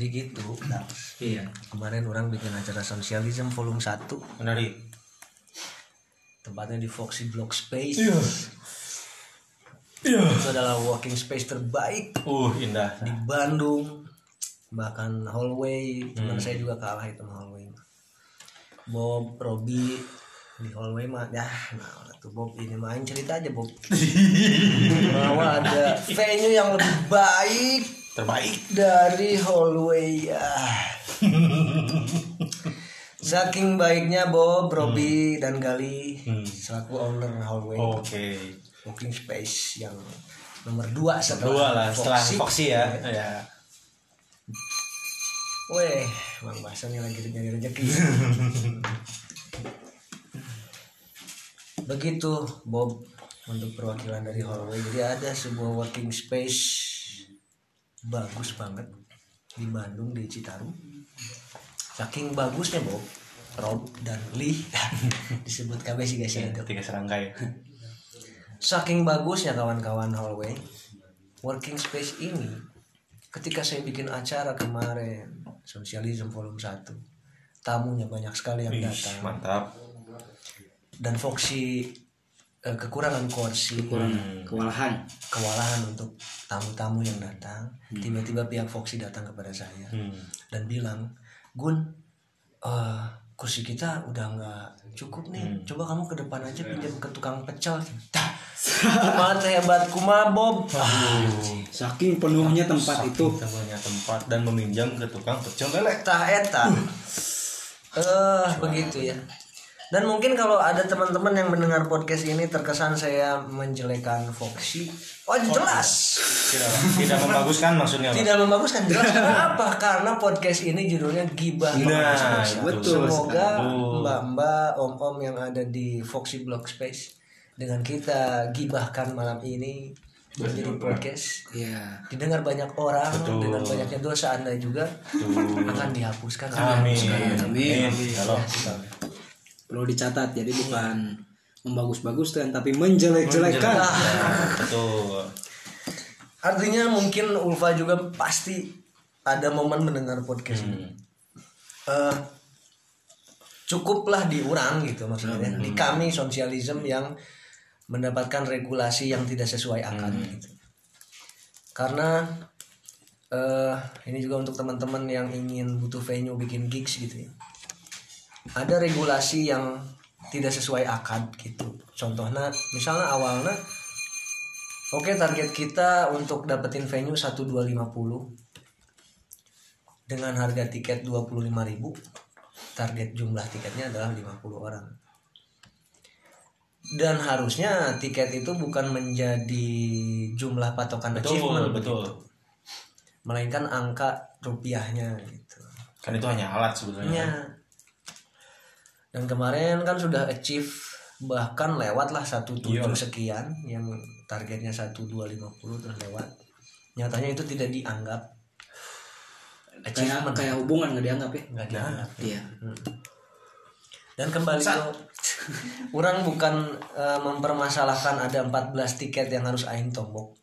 jadi gitu. Nah, iya. kemarin orang bikin acara sosialism volume 1 menarik. Tempatnya di Foxy Block Space. Iya. Itu adalah walking space terbaik. Uh indah. Di Bandung. Bahkan hallway. Teman saya juga kalah itu hallway. Bob Robi di hallway mah ya nah tuh Bob ini main cerita aja Bob. Bahwa ada venue yang lebih baik terbaik dari hallway ya saking baiknya Bob Robi dan Gali Hmm. selaku owner hallway oke walking space yang nomor dua setelah dua lah setelah Foxy. Foxy ya ya Weh, Bang Basan yang lagi nyari rezeki. Begitu Bob untuk perwakilan dari hallway. Jadi ada sebuah working space bagus banget. Di Bandung di Citarum. Saking bagusnya Bob, Rob dan Lee. Disebut KB sih guys ya itu. tiga serangkai. Saking bagusnya kawan-kawan hallway, working space ini ketika saya bikin acara kemarin sosialism volume 1 tamunya banyak sekali yang Ih, datang. mantap. Dan Foxy eh, kekurangan kursi kurang Hmm. kewalahan. kewalahan untuk tamu-tamu yang datang. Tiba-tiba pihak Foxy datang kepada saya hmm. dan bilang Gun eh, kursi kita udah nggak cukup nih. Coba kamu ke depan aja pinjam ke tukang pecel. Gimana hebat kuma Bob. Saking penuhnya tempat itu. kita punya tempat dan meminjam ke tukang pecel lele. Tah eta. Eh begitu ya dan mungkin kalau ada teman-teman yang mendengar podcast ini terkesan saya menjelekan Foxy. Oh jelas. Tidak tidak membaguskan maksudnya tidak membaguskan. Jelas. Karena apa karena podcast ini judulnya gibah Nah, betul semoga mbak-mbak om-om yang ada di Foxy Block Space dengan kita gibahkan malam ini menjadi podcast. Ya didengar banyak orang Betul. dengan banyaknya dosa anda juga akan dihapuskan. Amin. Amin. kalau perlu dicatat. Jadi bukan membagus-baguskan tapi menjelek-jelekan. Betul. Artinya mungkin Ulfa juga pasti ada momen mendengar podcast ini. Eh, cukuplah diurang gitu maksudnya. Di kami sosialism yang mendapatkan regulasi yang tidak sesuai akal gitu. Karena eh ini juga untuk teman-teman yang ingin butuh venue bikin gigs gitu ya. Ada regulasi yang tidak sesuai akad gitu. Contohnya misalnya awalnya Oke target kita untuk dapetin venue 1250 dengan harga tiket 25.000 target jumlah tiketnya adalah 50 orang dan harusnya tiket itu bukan menjadi jumlah patokan betul achievement betul gitu. melainkan angka rupiahnya gitu kan itu hanya alat sebenarnya Ya. Dan kemarin kan sudah achieve bahkan lewat lah satu Iya. sekian yang targetnya satu dua lima puluh terus lewat. Nyatanya itu tidak dianggap kayak achievement kayak hubungan nggak dianggap ya nggak dianggap. iya Dan kembali ke orang bukan eh, mempermasalahkan ada 14 tiket yang harus aing tombok.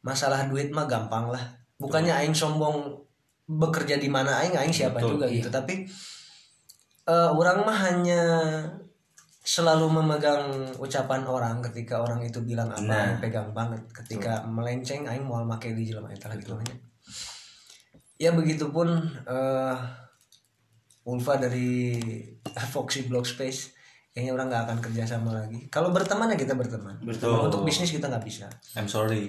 Masalah duit mah gampang lah. Bukannya aing sombong bekerja di mana aing aing siapa Betul, juga gitu, tapi eh, orang mah hanya selalu memegang ucapan orang ketika orang itu bilang apa Nah. pegang banget ketika melenceng aing mau make di jelema eta gitu namanya. Ya begitupun eh Ulfa dari Foxy Block Space kayaknya orang nggak akan kerja sama lagi. Kalau berteman ya kita berteman. Betul. Kalau Untuk bisnis kita nggak bisa. I'm sorry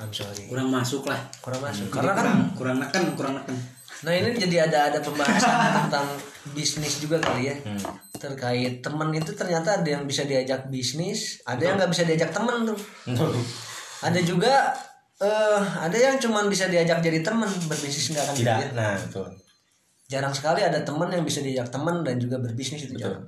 I'm sorry. kurang masuk lah Kurang masuk. Jadi Karena kan, kurang kurang neken kurang neken nah ini jadi ada ada pembahasan tentang bisnis juga kali ya Hmm. terkait teman itu ternyata ada yang bisa diajak bisnis, ada yang nggak bisa diajak teman tuh. Ada juga eh ada yang cuman bisa diajak jadi teman berbisnis nggak akan tidak jadi. nah betul jarang sekali ada teman yang bisa diajak teman dan juga berbisnis itu jarang.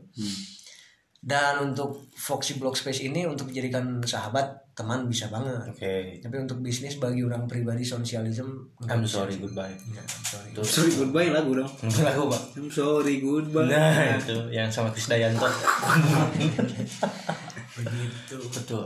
Dan untuk Foxy Block Space ini untuk dijadikan sahabat teman bisa banget. oke. Tapi untuk bisnis bagi orang pribadi sosialism I'm sorry goodbye. Ya, I'm sorry. Tuh. sorry goodbye lagu dong. Aku pak I'm sorry goodbye. Nah itu yang sama Krisdayanto Begitu. betul.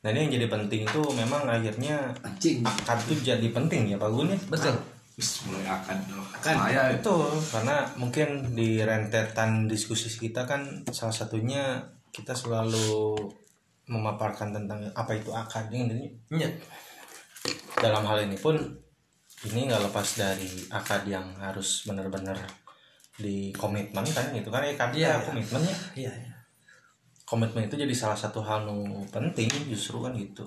Nah ini yang jadi penting itu memang akhirnya Anjing. akad tuh jadi penting ya Pak Gun ya? Betul. Wis mulai akan Akan. saya Betul, karena mungkin di rentetan diskusi kita kan salah satunya kita selalu memaparkan tentang apa itu akad ini Iya. dalam hal ini pun ini nggak lepas dari akad yang harus benar-benar di komitmen kan gitu kan ya kan Iya, iya. komitmennya iya iya. komitmen itu jadi salah satu hal nu penting justru kan gitu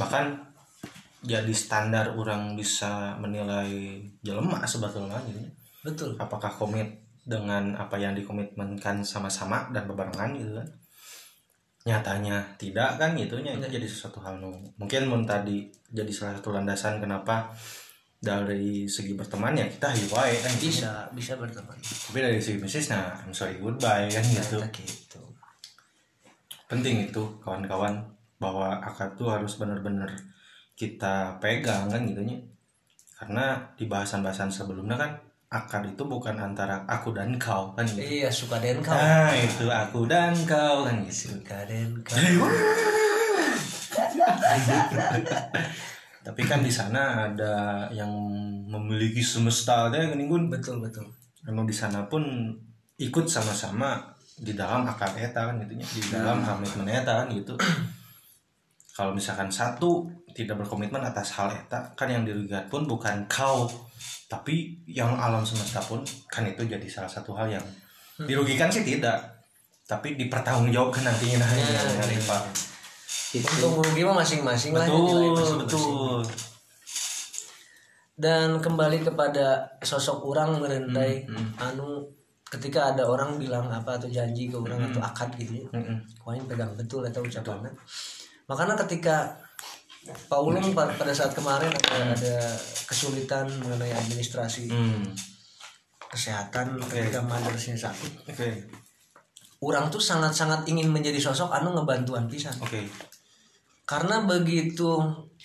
bahkan jadi standar orang bisa menilai jelema sebetulnya gitu betul apakah komit dengan apa yang dikomitmenkan sama-sama dan bebarengan gitu kan nyatanya tidak kan gitu nya itu jadi sesuatu hal nu. Mungkin mun tadi jadi salah satu landasan kenapa dari segi berteman ya kita hiu wae kan. Gitu. bisa bisa berteman. Tapi dari segi bisnis nah I'm sorry goodbye kan gitu. Ternyata gitu. Penting itu kawan-kawan bahwa akad tuh harus benar-benar kita pegang kan gitu nya karena di bahasan-bahasan sebelumnya kan akad itu bukan antara aku dan kau kan gitu. iya suka den kau Nah itu aku dan kau kan gitu. suka den kau Tapi kan di sana ada yang memiliki semesta deh gini gun. betul betul Memang di sana pun ikut sama-sama di dalam akad eta kan gitu nya. di dalam komitmen eta kan gitu. Kalau misalkan satu tidak berkomitmen atas hal eta kan yang dirugikan pun bukan kau tapi yang alam semesta pun kan itu jadi salah satu hal yang dirugikan sih tidak. Tapi dipertanggungjawabkan nantinya. Nah, Ya, ini yang menarik, ya. Pak. untung rugi mah masing-masing lah betul nilai masing-masing. betul. Dan kembali kepada sosok orang merendai anu ketika ada orang bilang apa atau janji ke orang atau akad gitu ya. Wah ini pegang betul atau ucapannya. Makanya ketika Paulung pa- pada saat kemarin ada, ada kesulitan mengenai administrasi Hmm. kesehatan ketika mothersnya sakit. Oke, orang tuh sangat-sangat ingin menjadi sosok anu ngebantuan pisan. Oke, karena begitu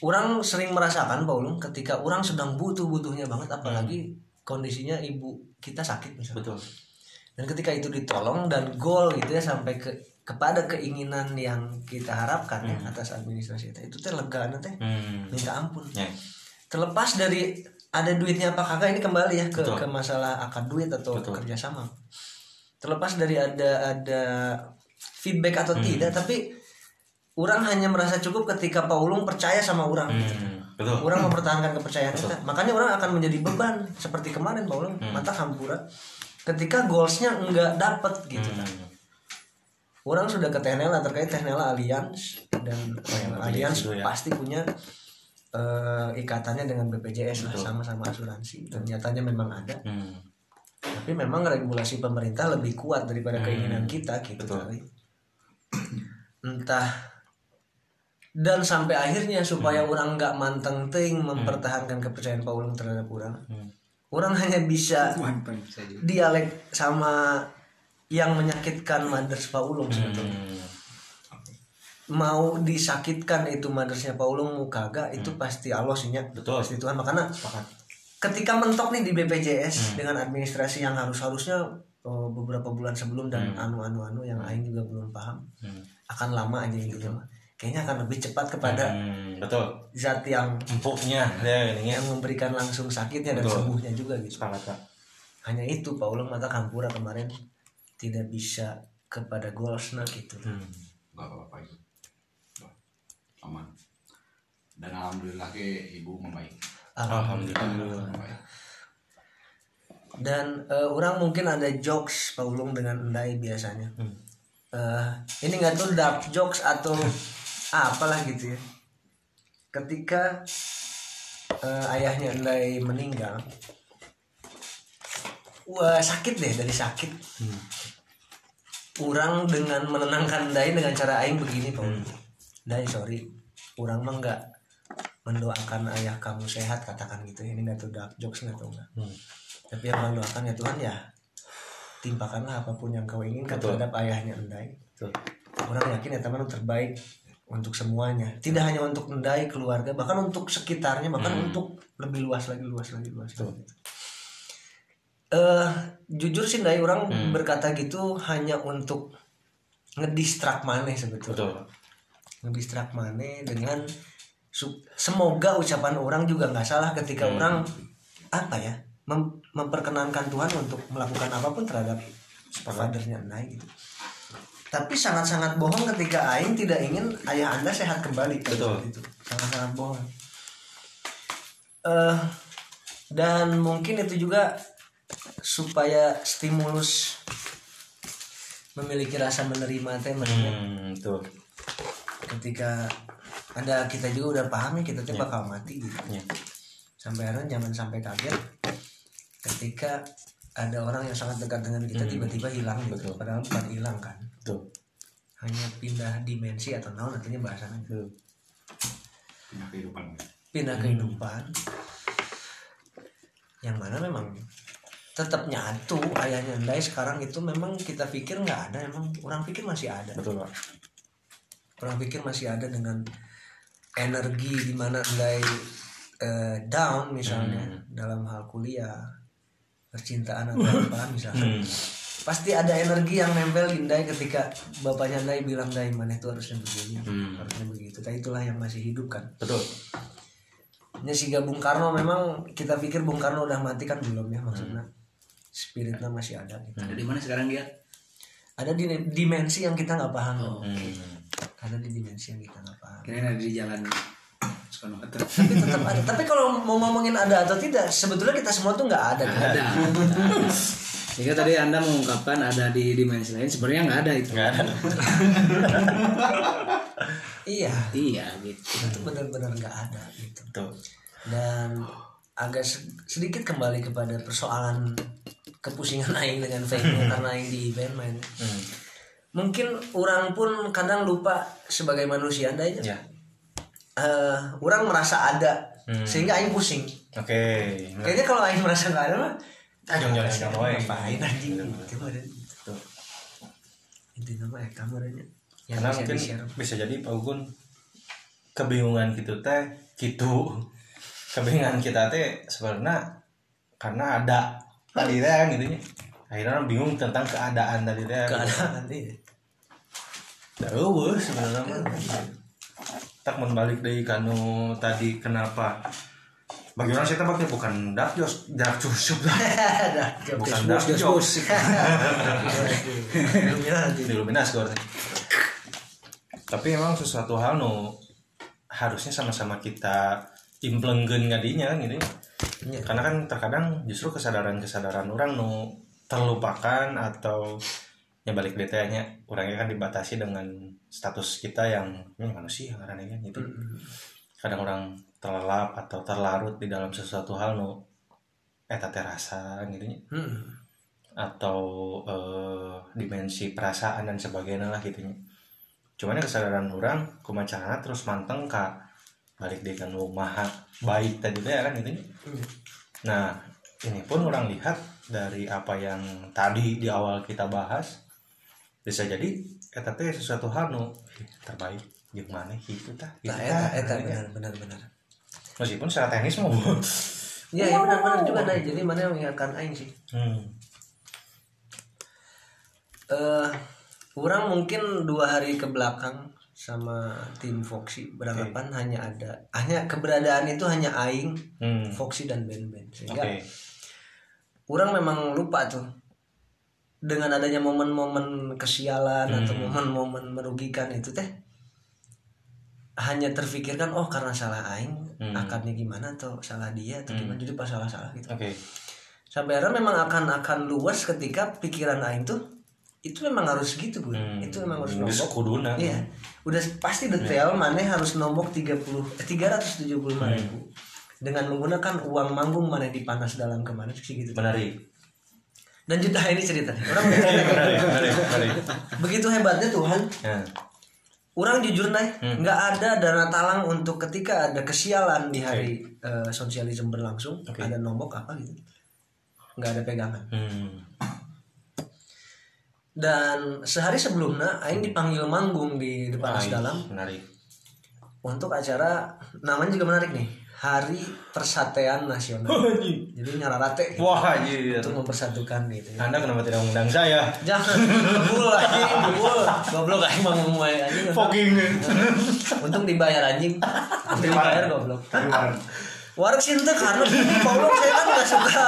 orang sering merasakan Paulung ketika orang sedang butuh-butuhnya banget apalagi kondisinya ibu kita sakit misalnya. Betul. dan ketika itu ditolong dan goal gitu ya sampai ke kepada keinginan yang kita harapkan ya atas administrasi itu itu teh lega teh Hmm. minta ampun Ya, terlepas dari ada duitnya apa kagak ini kembali ya ke, Betul. ke masalah akad duit atau Betul. kerjasama terlepas dari ada ada feedback atau Hmm. tidak tapi orang hanya merasa cukup ketika Paulung percaya sama orang hmm. betul. orang mempertahankan kepercayaan kita makanya orang akan menjadi beban seperti kemarin Paulung Hmm. mata hampura ketika goalsnya enggak dapet gitu Hmm. Orang sudah ke Tehnela terkait Tehnela Alliance dan yang Alliance itu ya. pasti punya eh, ikatannya dengan BPJS lah sama-sama asuransi. Dan nyatanya memang ada. Hmm. tapi memang regulasi pemerintah lebih kuat daripada keinginan kita gitu Betul. kali entah. Dan sampai akhirnya supaya orang nggak manteng ting mempertahankan kepercayaan Paulung terhadap orang Hmm. orang hanya bisa dialek sama yang menyakitkan mothers Paulung sebetulnya Hmm. mau disakitkan itu mothersnya Paulung mau kagak itu pasti Allah sih Nya. Betul. pasti Tuhan makanya Sepakat. ketika mentok nih di BPJS dengan administrasi yang harus harusnya eh, beberapa bulan sebelum dan anu anu anu yang Aing juga belum paham Hmm. akan lama aja gitu mah kayaknya akan lebih cepat kepada Hmm. Betul. zat yang Empuknya ya ini ya. yang memberikan langsung sakitnya dan Betul. sembuhnya juga gitu Sepakat Pak. hanya itu Paulung mata Kampura kemarin tidak bisa kepada goals nah gitu Hmm. Gak apa-apa itu. Aman. Dan alhamdulillah ke ibu membaik. Alhamdulillah. Membaik. dan eh, orang mungkin ada jokes Paulung dengan Endai biasanya Hmm. Eh, ini nggak tahu dark jokes atau apalah gitu ya ketika eh, ayahnya Endai meninggal wah sakit deh dari sakit Hmm. orang dengan menenangkan Endai dengan cara aing begini Paul Hmm. Endai sorry orang mah nggak mendoakan ayah kamu sehat katakan gitu ini nggak tahu dark jokes nggak tahu nggak Hmm. tapi yang orang doakan ya Tuhan ya timpakanlah apa pun yang kau inginkan Betul. terhadap ayahnya Endai Betul. orang yakin ya teman terbaik untuk semuanya tidak hanya untuk Endai keluarga bahkan untuk sekitarnya bahkan Hmm. untuk lebih luas lagi luas lagi luas Betul. lagi eh jujur sih Endai orang Hmm. berkata gitu hanya untuk ngedistrak maneh sebetulnya Betul. ngedistrak mana dengan semoga ucapan orang juga nggak salah ketika orang apa ya mem- memperkenankan Tuhan untuk melakukan apa pun terhadap fathernya naik gitu tapi sangat-sangat bohong ketika Aing tidak ingin ayah anda sehat kembali Betul. itu sangat-sangat bohong eh dan mungkin itu juga supaya stimulus memiliki rasa menerima teh Hmm, tuh. ketika ada kita juga udah paham ya kita tuh bakal mati gitu Ya. sampai akhirnya jangan sampai kaget ketika ada orang yang sangat dekat dengan kita tiba-tiba hilang gitu padahal bukan hilang kan Tuh. hanya pindah dimensi atau naon nantinya bahasanya Tuh. Pindah kehidupan. pindah kehidupan yang mana memang tetap nyatu ayahnya Ndai sekarang itu memang kita pikir nggak ada emang orang pikir masih ada Betul, Pak. orang pikir masih ada dengan energi di mana Ndai eh, down misalnya dalam hal kuliah percintaan atau apa misalnya Hmm. pasti ada energi yang nempel di Ndai ketika bapaknya Ndai bilang Ndai mana itu harusnya begini Hmm. harusnya begitu nah, itulah yang masih hidup kan Betul. Ya sehingga Bung Karno memang kita pikir Bung Karno udah mati kan belum ya maksudnya spiritnya masih ada gitu. Ada di mana sekarang dia? Ada di dimensi yang kita nggak paham. Oh. Hmm. Ada di dimensi yang kita nggak paham. Kira ada di jalan. Tapi tetap ada. Tapi kalau mau ngomongin ada atau tidak, sebetulnya kita semua tuh nggak ada. Kan? Ada. Sehingga tadi Anda mengungkapkan ada di dimensi lain, sebenarnya nggak ada itu. Nggak ada. Iya, Iya gitu. itu benar-benar nggak ada gitu. Tuh. Dan agak se- sedikit kembali kepada persoalan kepusingan Aing dengan Vega karena Aing di event main. Hmm. Mungkin orang pun kadang lupa sebagai manusia, anda aja. Ya. eh orang merasa ada Hmm. sehingga aing pusing Oke. kayaknya kalau aing merasa nggak ada mah ah, Jangan jalan sekarang wae. ngapain anjing gitu itu nama ya kamu adanya yang Karena mungkin bisa jadi Pak Ugun kebingungan gitu teh gitu. Kebingungan kita teh sebenarnya karena ada tadi kan gitu nya. Akhirnya orang bingung tentang keadaan tadi teh. keadaan iya Tahu sebenarnya mah. Tak membalik dari kanu tadi kenapa bagi orang saya pakai bukan dark jokes, dark cusup lah. ada bukan dark jokes. Illuminati gue Tapi emang sesuatu hal nu harusnya sama-sama kita implengkeun ngadinya kan gitu. Ya. Karena kan terkadang justru kesadaran-kesadaran orang nu terlupakan atau ya balik detanya orangnya kan dibatasi dengan status kita yang ini manusia karena kan gitu. Kadang orang terlelap atau terlarut di dalam sesuatu hal nu eta teh rasa gitu nya Hmm. atau eh, dimensi perasaan dan sebagainya lah gitu cuman ya kesadaran orang kumacarana terus manteng kak balik deh kan rumah baik tadi teh kan gitu nah ini pun orang lihat dari apa yang tadi di awal kita bahas bisa jadi eta teh sesuatu hal nu terbaik gimana gitu tah gitu Nah, eta, eta benar benar benar. meskipun secara teknis mau Iya, ya, benar benar juga nah. Jadi mana yang mengingatkan aing sih? hmm. eh orang mungkin dua hari ke belakang sama tim Foxy. Beranggapan hanya ada hanya keberadaan itu hanya aing, Hmm. Foxy dan band-band oke. sehingga orang memang lupa tuh. Dengan adanya momen-momen kesialan atau Hmm. momen-momen merugikan itu teh hanya terfikirkan oh karena salah aing Hmm. akadnya gimana atau salah dia atau gimana? Jadi pas salah salah gitu. Oke. Sampai akhirnya memang akan akan luas ketika pikiran aing tuh itu memang harus gitu gue Hmm. itu memang harus nombok. kuduna. iya. Udah pasti detail mana harus nombok 30 eh, 375 ribu dengan menggunakan uang manggung mana dipanas dalam ke mana sih gitu. Menarik. Dan juta ini ceritanya orang udah cerita. Menarik menarik menarik. Begitu hebatnya Tuhan ya. orang jujur nih Hmm. nggak ada dana talang untuk ketika ada kesialan di hari eh, sosialisme berlangsung Oke. ada nombok apa gitu. Nggak ada pegangan. Hmm. Dan sehari sebelumnya Aing dipanggil manggung di depan Baik, dalam menarik. Untuk acara namanya juga menarik nih Hari Persatuan Nasional. Jadi nyararate Wah anjir. untuk mempersatukan gitu ya. Anda kenapa tidak mengundang saya? jangan ngebul ngebul. Goblok aing mau ngomong anjing Fucking. untung dibayar anjing. Untung dibayar goblok Sih ente karena goblok saya kan nggak suka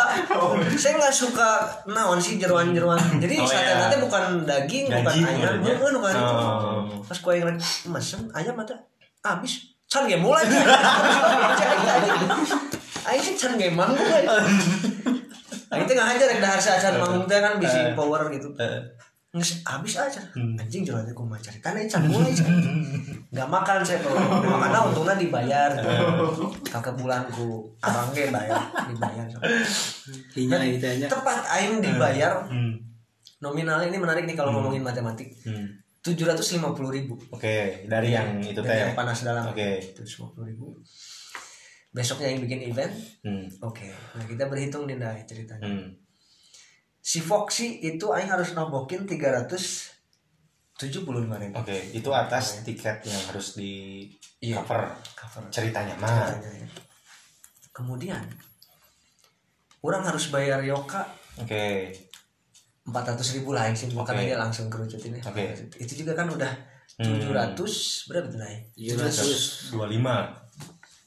saya nggak suka naon sih jeruan-jeruan. Jadi Oh, sate iya. nanti bukan daging bukan ayam bukan bukan. Itu Oh. pas kue yang lagi mesen ayam ada habis can game mulai Aing sih can game manggung Aing teh ngahajar rek dahar sacan manggung teh kan bisi power gitu. Eh, Nges, habis aja Hmm. anjing jualan aku mau cari karena can mulai nggak makan saya kalau makanya untungnya dibayar kakek bulanku abang ge bayar dibayar Hinya itu hanya. tepat aing dibayar hmm. nominalnya ini menarik nih kalau ngomongin matematik Hmm. tujuh ratus lima puluh ribu Oke, dari yang itu dari teh. yang panas dalam Oke. tujuh puluh ribu besoknya yang bikin event Hmm. oke nah kita berhitung nih dah ceritanya Hmm. Si Foxy itu aing harus nombokin tiga ratus tujuh puluh lima ribu Oke, itu atas tiket yang harus di Iya. cover cover ceritanya mah. ya. kemudian orang harus bayar Yoka Oke. empat ratus ribu lah yang sih bukan Oke. aja langsung kerucut ini Oke. itu juga kan udah Hmm. tujuh ratus berapa tuh naik 700. 25.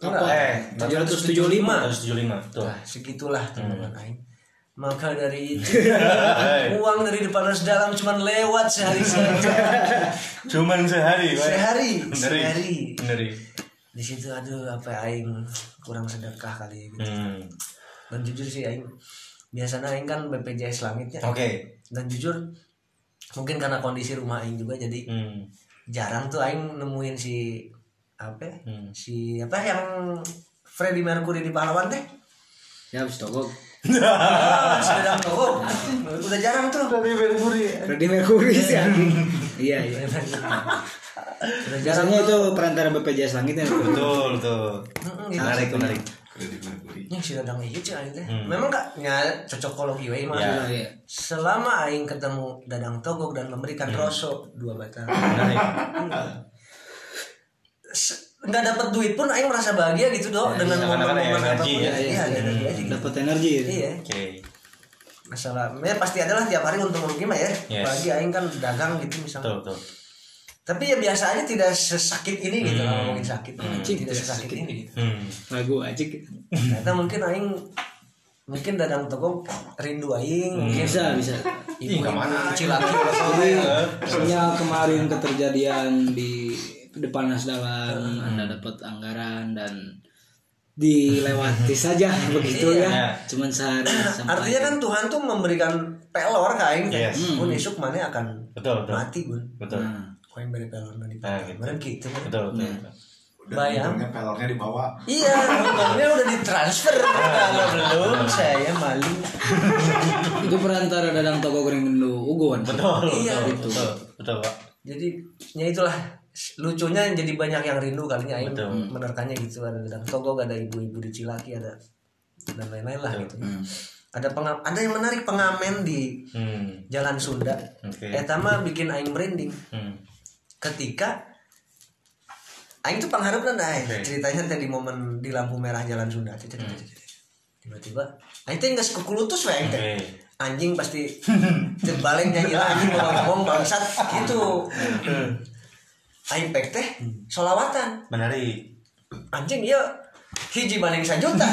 Enggak. Eh, 775. 175. Tuh. Nah, segitulah teman-teman aing. Maka dari itu uang dari depan harus dalam cuman lewat sehari saja. Cuman sehari, Pak. Sehari, sehari. Ngeri. Di situ aduh apa aing kurang sedekah kali gitu. Hmm. Dan jujur sih aing biasanya aing kan BPJS langitnya. Oke. Dan jujur mungkin karena kondisi rumah aing juga jadi Hmm. jarang tuh aing nemuin si apa ya? Hmm. si apa yang Freddie Mercury di pahlawan teh Ya habis togok. Dadang Toko udah jarang tuh Dari Mercury. Freddie Mercury sih anjing. Iya iya. udah jarang itu perantara BPJS langit ya. Betul. Mm-mm, gitu. Menarik, menarik. Yang si Dadang iya cek aing teh Hmm. memang gak nya cocokologi we mah Ya. Selama aing ketemu Dadang Togok dan memberikan Hmm. rosok dua batang Menarik. Nggak dapat duit pun aing merasa bahagia gitu dong dengan seakan-akan ada momen-momen energi apa pun ya. iya ada energi aja gitu. Dapat energi. ya. iya Oke. masalah ya pasti adalah tiap hari untung rugi mah ya Yes. apalagi aing kan dagang gitu misalnya Betul, betul. tapi ya biasa aja tidak sesakit ini gitu Hmm. kalau ngomongin sakit Hmm. tidak sesakit ini gitu Hmm. Lagu aja. ternyata mungkin aing mungkin dadang toko rindu aing Hmm. mungkin Bisa bisa. Ih, ibu ke mana? cilaki Jadi sebenarnya kemarin keterjadian di depan Nasdalam Anda dapat anggaran dan dilewati saja begitu Iya. ya. Cuman sehari sampai artinya kan Tuhan tuh memberikan pelor teh. Yes. Mun isuk mana akan Betul, betul. mati gun Betul. Nah, yang beri pelor nanti Nah, gitu. Bener gitu kan. Betul, betul. Udah Bayang. untungnya pelornya dibawa. Iya, untungnya udah ditransfer. Kalau belum, saya malu. itu perantara dadang toko kering menu ugon. Betul, Iya, betul, betul, betul, Pak. Jadi, ya itulah lucunya jadi banyak yang rindu kalinya aing Betul. menerkannya gitu ada dan togok ada ibu-ibu di Cilaki ada dan lain-lain lah gitu Hmm. ada pengam ada yang menarik pengamen di Hmm. Jalan Sunda Oke. Eta mah bikin aing merinding Hmm. ketika Aing tuh pengharap nah Oke. ceritanya tadi momen di lampu merah Jalan Sunda Hmm. tiba-tiba Aing tuh nggak sekukulutus we Aing teh Oke. anjing pasti terbalik nyanyi lah anjing ngomong bangsat gitu Aing pek teh solawatan Menarik. anjing iya hiji maning sajuta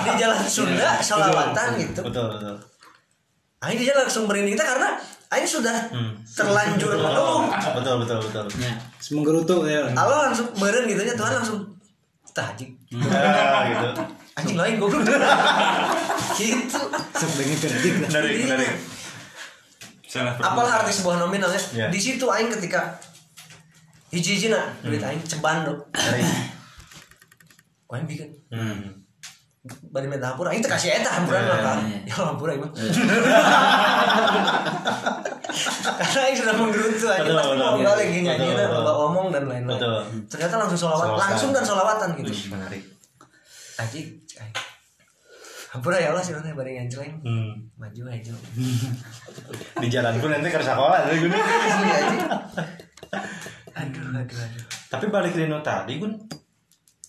di Jalan Sunda solawatan gitu Betul, betul. Aing dia langsung merinding kita karena Aing sudah Hmm. terlanjur mengeluh Betul, betul, betul. Ya, semenggerutu ya. Allah langsung meren gitu nya Tuhan langsung tah anjing Ah, gitu. anjing lain goblok gitu Sebenarnya kerdik lah. Menarik, menarik. Salah apalah arti sebuah nominalnya Ya. di situ Aing ketika hiji hiji nah duit Aing ceban Menarik. Aing bikin Hmm. bari minta hampura Aing kasih eta hampuran Ya, mah kan ya. hampura Aing mah karena Aing sudah menggerutu aja pasti betul, mau iya. balik gini nyanyi loba omong dan lain-lain ternyata langsung solawat langsung dan solawatan gitu menarik. Aji. Hampura ya Allah sih nanti bareng anjleng. Hmm. Maju aja. Di jalan pun nanti ke sekolah dari gue. Asli aja. Aduh, aduh, aduh. Tapi balik Rino tadi gun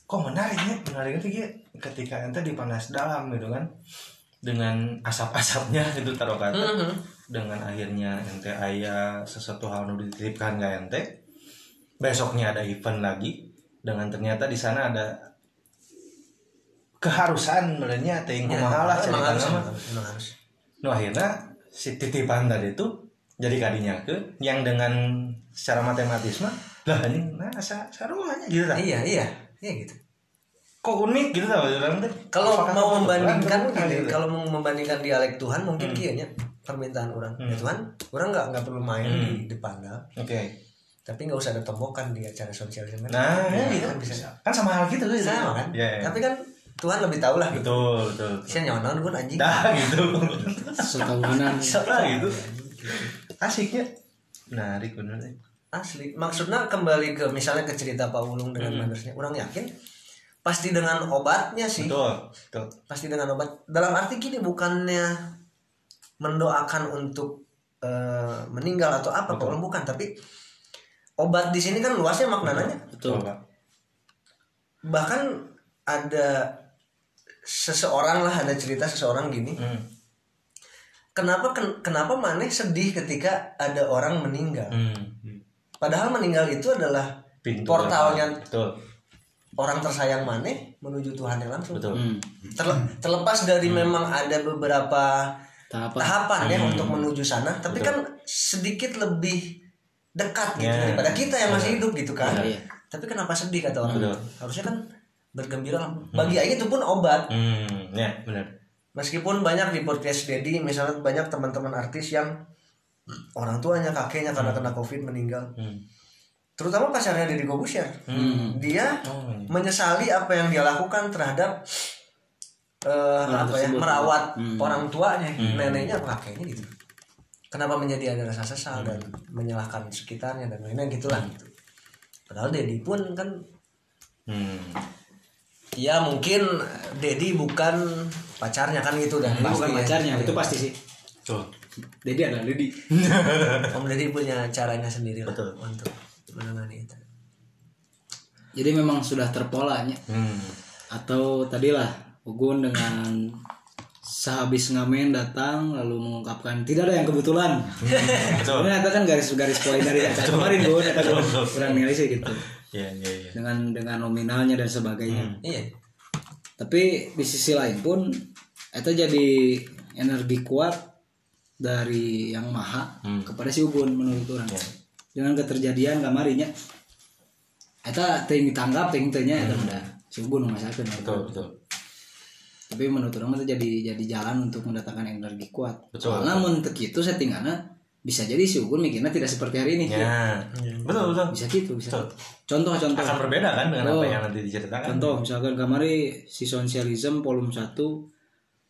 kok menariknya menariknya tuh ya ketika ente dipanas dalam gitu kan dengan asap-asapnya itu taruh kata Mhm. dengan akhirnya ente ayah sesuatu hal yang dititipkan ke ente besoknya ada event lagi dengan ternyata di sana ada keharusan sebenarnya ting Ya, kumaha lah emang harus, ceritanya mah. emang harus, emang harus. Nah akhirnya si titipan tadi itu jadi kadinya ke yang dengan secara matematis mah lah ini nah sa sarumahnya gitu lah. Iya, iya, iya gitu. Kok unik gitu tau. Kalau mau membandingkan gitu, gitu? kalau mau membandingkan dialek Tuhan mungkin kayaknya permintaan orang. Ya Tuhan, orang nggak nggak perlu main di depan dah. Oke. Tapi nggak usah ada tombokan di acara sosialisme kan. Nah, ya, gitu. kan bisa. Kan sama hal gitu gitu. Sama kan? Iya. iya. Tapi kan Tuhan lebih tahu lah gitu. betul betul. Saya nyonon pun anjing. Dah gitu. setahunan Lah gitu. Asiknya. Menarik bener. Asli. Maksudnya kembali ke misalnya ke cerita Pak Wulung dengan manusia. Orang yakin pasti dengan obatnya sih. Betul. Betul. Pasti dengan obat. Dalam arti gini bukannya mendoakan untuk eh, meninggal atau apa, Pak Wulung bukan, tapi obat di sini kan luasnya maknanya. betul Pak. Bahkan ada seseorang lah ada cerita seseorang gini. Hmm. Kenapa ken- kenapa maneh sedih ketika ada orang meninggal? Hmm. Padahal meninggal itu adalah Pintu portalnya Betul. orang tersayang maneh menuju Tuhan yang langsung. Betul. hmm. Terle- terlepas dari memang ada beberapa tahapan tahapan ya untuk menuju sana, tapi kan sedikit lebih dekat gitu Ya. daripada kita yang masih hidup gitu kan. Iya, iya. Tapi kenapa sedih kata orang? Betul. Harusnya kan bergembira lah. Bagi Aing itu pun obat. Hmm. Ya benar. Meskipun banyak di podcast Dedi misalnya banyak teman-teman artis yang orang tuanya kakeknya karena kena covid meninggal. Hmm. Terutama pacarnya Deddy Kobusier. Dia Oh, iya. menyesali apa yang dia lakukan terhadap eh, Orang apa ya merawat Hmm. orang tuanya, neneknya atau kakeknya gitu. Kenapa menjadi ada rasa sesal dan menyalahkan sekitarnya dan lain-lain gitulah gitu. Padahal Dedi pun kan Hmm. Ya mungkin Dedi bukan pacarnya kan gitu dan bukan pasti ya. pacarnya itu pasti sih Betul. Dedi adalah Dedi Om Deddy punya caranya sendiri lah Betul. untuk menangani itu. jadi memang sudah terpolanya Hmm. atau tadilah Ugun dengan sehabis ngamen datang lalu mengungkapkan tidak ada yang kebetulan Betul. Sebenarnya itu kan garis-garis poin dari kemarin Gun. kurang nilai sih gitu Iya, iya, iya. dengan dengan nominalnya dan sebagainya Iya. tapi di sisi lain pun itu jadi energi kuat dari yang maha Hmm. kepada si Ugun menurut orang dengan keterjadian kamarinya Eta ting ditanggap ting tanya eta udah si Ugun masakan Betul, betul. tapi menurut orang itu jadi jadi jalan untuk mendatangkan energi kuat Betul. soalnya mun settingannya bisa jadi si Ugun mikirnya tidak seperti hari ini Ya. Betul, betul. bisa gitu bisa Betul. contoh contoh Akan berbeda kan dengan Oh. apa yang nanti diceritakan. Contoh misalkan kamari si sosialism volume 1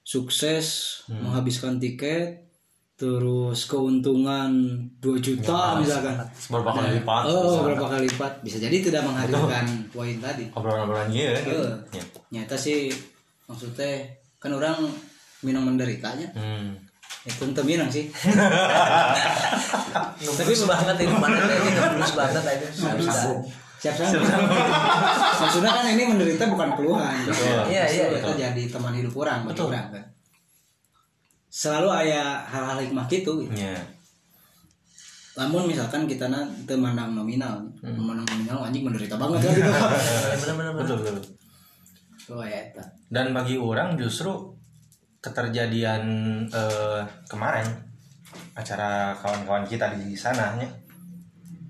sukses menghabiskan tiket terus keuntungan 2 juta misalkan. Berapa kali lipat? Oh, berapa kali lipat? Bisa jadi tidak menghadirkan poin tadi. Obrolan-obrolan iya kan? Iya. Ya. Nyata sih maksudnya kan orang minum menderitanya Hmm. Itu ente minang sih Ngeblus banget ini mana ini ngeblus banget aja. siap siap maksudnya kan ini menderita bukan keluhan. Iya, iya, itu jadi teman hidup orang Betul. orang kan selalu ada hal-hal hikmah gitu, gitu. Ya. namun misalkan kita na temandang nominal memandang nominal anjing menderita banget kan gitu Bener-bener. Betul, betul. oh ya Dan bagi orang justru keterjadian eh, kemarin acara kawan-kawan kita di sana nya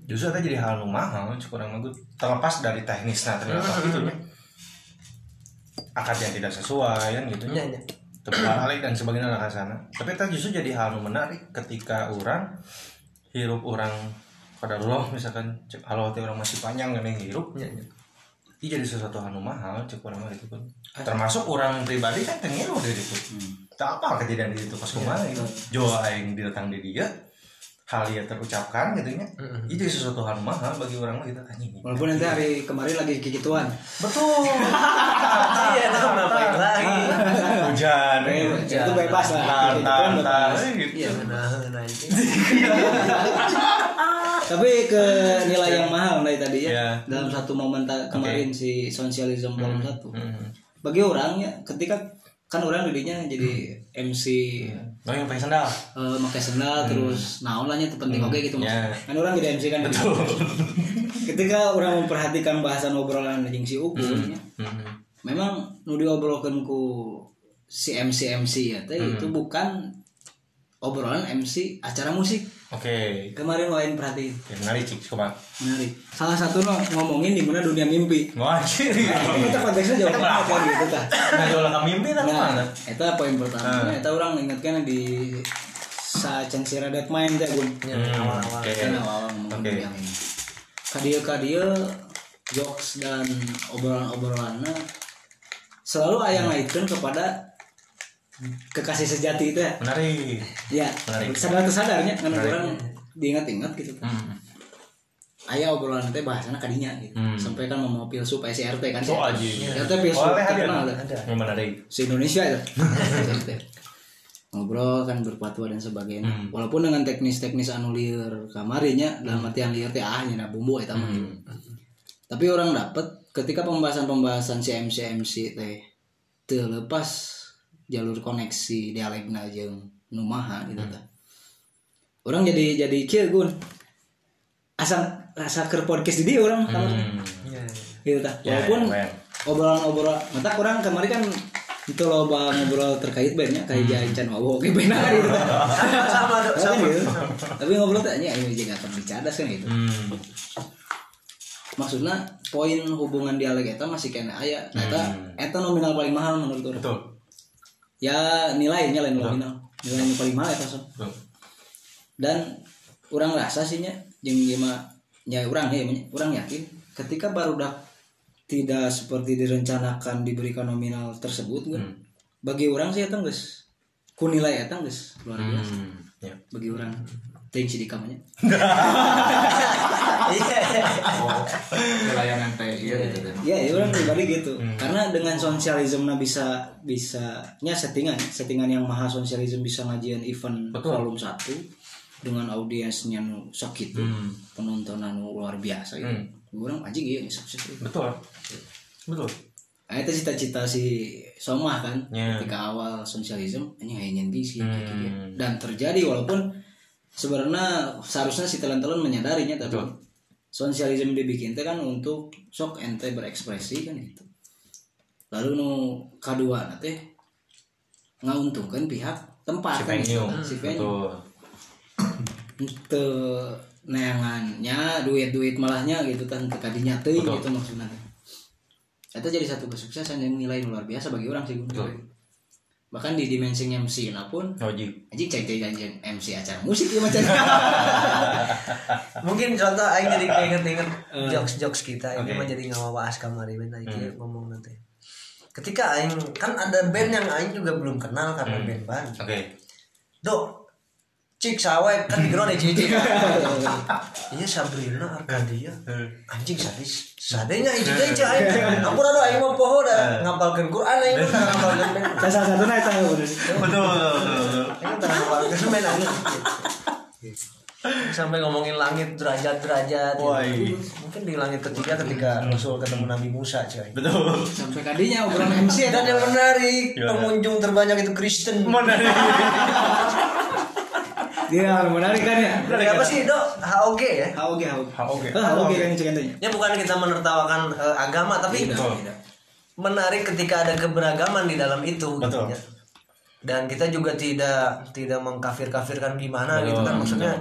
justru itu jadi hal mahal cukup orang bagus terlepas dari teknisnya ternyata. Gitu nya akad yang tidak sesuai kan gitu. Iya, nya iya. terbalik dan sebagainya lah ke sana. Tapi itu justru jadi hal menarik ketika orang hirup orang pada Allah misalkan kalau hati orang masih panjang kan yang hirup. Iya, iya. jadi sesuatu hal nu mahal cukup orang gitu kan termasuk orang pribadi kan tengiru dari itu. Tak apa kejadian di itu pas kemarin. Jawa yang datang di dia hal yang terucapkan gitu nya itu jadi sesuatu hal nu mahal bagi orang mah gitu. Anjing. Walaupun nanti hari kemarin lagi kikituan betul. Iya, nah, ngapain lagi? hujan. Itu bebas lah. gitu Iya, itu. Tapi ke nilai yang mahal dari tadi ya. Ya. Dalam satu momen kemarin si sosialisme volume satu. Hmm. Bagi orang ya ketika kan orang dirinya jadi MC Oh yang pakai sandal. eh pakai sendal terus naon lah nya teu penting oke gitu Ya. maksudnya. Kan orang jadi MC kan Ketika orang memperhatikan bahasan obrolan jeung si Ukun ya, Hmm. memang nu diobrolkeun ku si MC MC ya teh Hmm. itu bukan obrolan MC acara musik. Oke. Kemarin lain perhatiin Oke, menarik cik coba. menarik. Salah satu no, ngomongin di mana dunia mimpi. Wah, ciri. Kita konteksnya jauh banget kan gitu tah. Nah, kalau mimpi tak Nah, mana? itu poin pertama. Itu orang ingatkan di sa Censira Dead Mind teh gun. Hmm, Oke. Kan awal ngomongin Oke. yang ini. Kadia kadia jokes dan obrolan-obrolannya selalu ayang ngaitkan kepada kekasih sejati itu ya. Menarik. Ya, Menarik. sadar kesadarnya kan orang diingat-ingat gitu. Hmm. Ayah obrolan teh bahasana kadinya gitu. Hmm. Sampai kan mau pilsu PSRT kan. Oh, aji. Ya teh pilsu ada. terkenal dah. Yang menarik. Se Indonesia itu. Ngobrol kan berpatwa dan sebagainya. Hmm. Walaupun dengan teknis-teknis anu lieur kamarinya dalam artian lieur teh ah nyana bumbu eta mah. gitu. Tapi orang dapat ketika pembahasan-pembahasan si MC MC teh teu lepas jalur koneksi dialekna jeung numaha gitu tah. Orang jadi jadi kieu gun. Asal rasa keur podcast di dia orang kalau Hmm. gitu tah. Ya, Walaupun ya, obrolan-obrolan mata kurang kemarin kan itu loba ngobrol terkait bandnya kayak hmm. can wawo oke benar gitu sama sama gitu. tapi ngobrol tanya ini juga akan bicadas kan gitu Hmm. maksudnya poin hubungan dialek eta masih kena aya eta eta nominal paling mahal menurut orang Betul. Ya nilainya lain nominal nilai yang paling mahal. Betul. dan orang rasa sih nya jeung gimana ya orang ya orang yakin ketika baru dah tidak seperti direncanakan diberikan nominal tersebut kan Hmm. bagi orang sih eta geus ku nilai eta geus luar biasa Hmm. Ya. bagi orang ting si dikamanya Oh, iya gitu kan. ya ya orang pribadi gitu karena dengan sosialisme bisa bisa nya settingan settingan yang maha sosialisme bisa ngajian event Betul. volume satu dengan audiensnya nu sakit Hmm. penontonan luar biasa gitu. Hmm. orang anjing iya sukses Betul. Betul. Nah, itu cita-cita si Somah kan Ya. ketika awal sosialisme ini hanya bisa Hmm. dan terjadi walaupun sebenarnya seharusnya si talent-talent menyadarinya tapi Betul. sosialisme dibikin teh kan untuk sok ente berekspresi kan gitu lalu nu kedua teh ngauntungkan pihak tempat Si kan gitu. venue. si venue Betul. te neangannya duit-duit malahnya gitu kan tekadinya teh Betul. gitu maksudnya itu jadi satu kesuksesan yang nilai luar biasa bagi orang sih Betul. Bahkan di dimensi MC pun Wajib. aja cai cai janjian MC acara musik ya macam mungkin contoh aing jadi keinget-inget jokes jokes kita ini Oke. mah jadi ngawawas kamari ben aing kieu ngomong nanti ketika aing kan ada band yang aing juga belum kenal karena band ban Oke. dok cik sawek kan di nih cici iya Sabrina Arkadia anjing sadis. Sadenya itu teh cai ampun ada aing mah poho da ngapalkeun Quran aing. Mah ngapalkeun band salah satu naik tahu bener Betul. aing teh ngapalkeun anjing sampai ngomongin langit derajat-derajat. Iya. mungkin di langit ketiga ketika Rasul ketemu Nabi Musa coy Betul. sampai kadinya obrolan MC dan yang menarik pengunjung terbanyak itu Kristen. Menarik. dia menarik kan ya? Dari apa sih dok? HOG ya? HOG HOG HOG. HOG kan ceritanya ya bukan kita menertawakan eh, agama tapi Betul. menarik ketika ada keberagaman di dalam itu Betul. gitu ya. dan kita juga tidak tidak mengkafir-kafirkan gimana gitu kan? Betul, maksudnya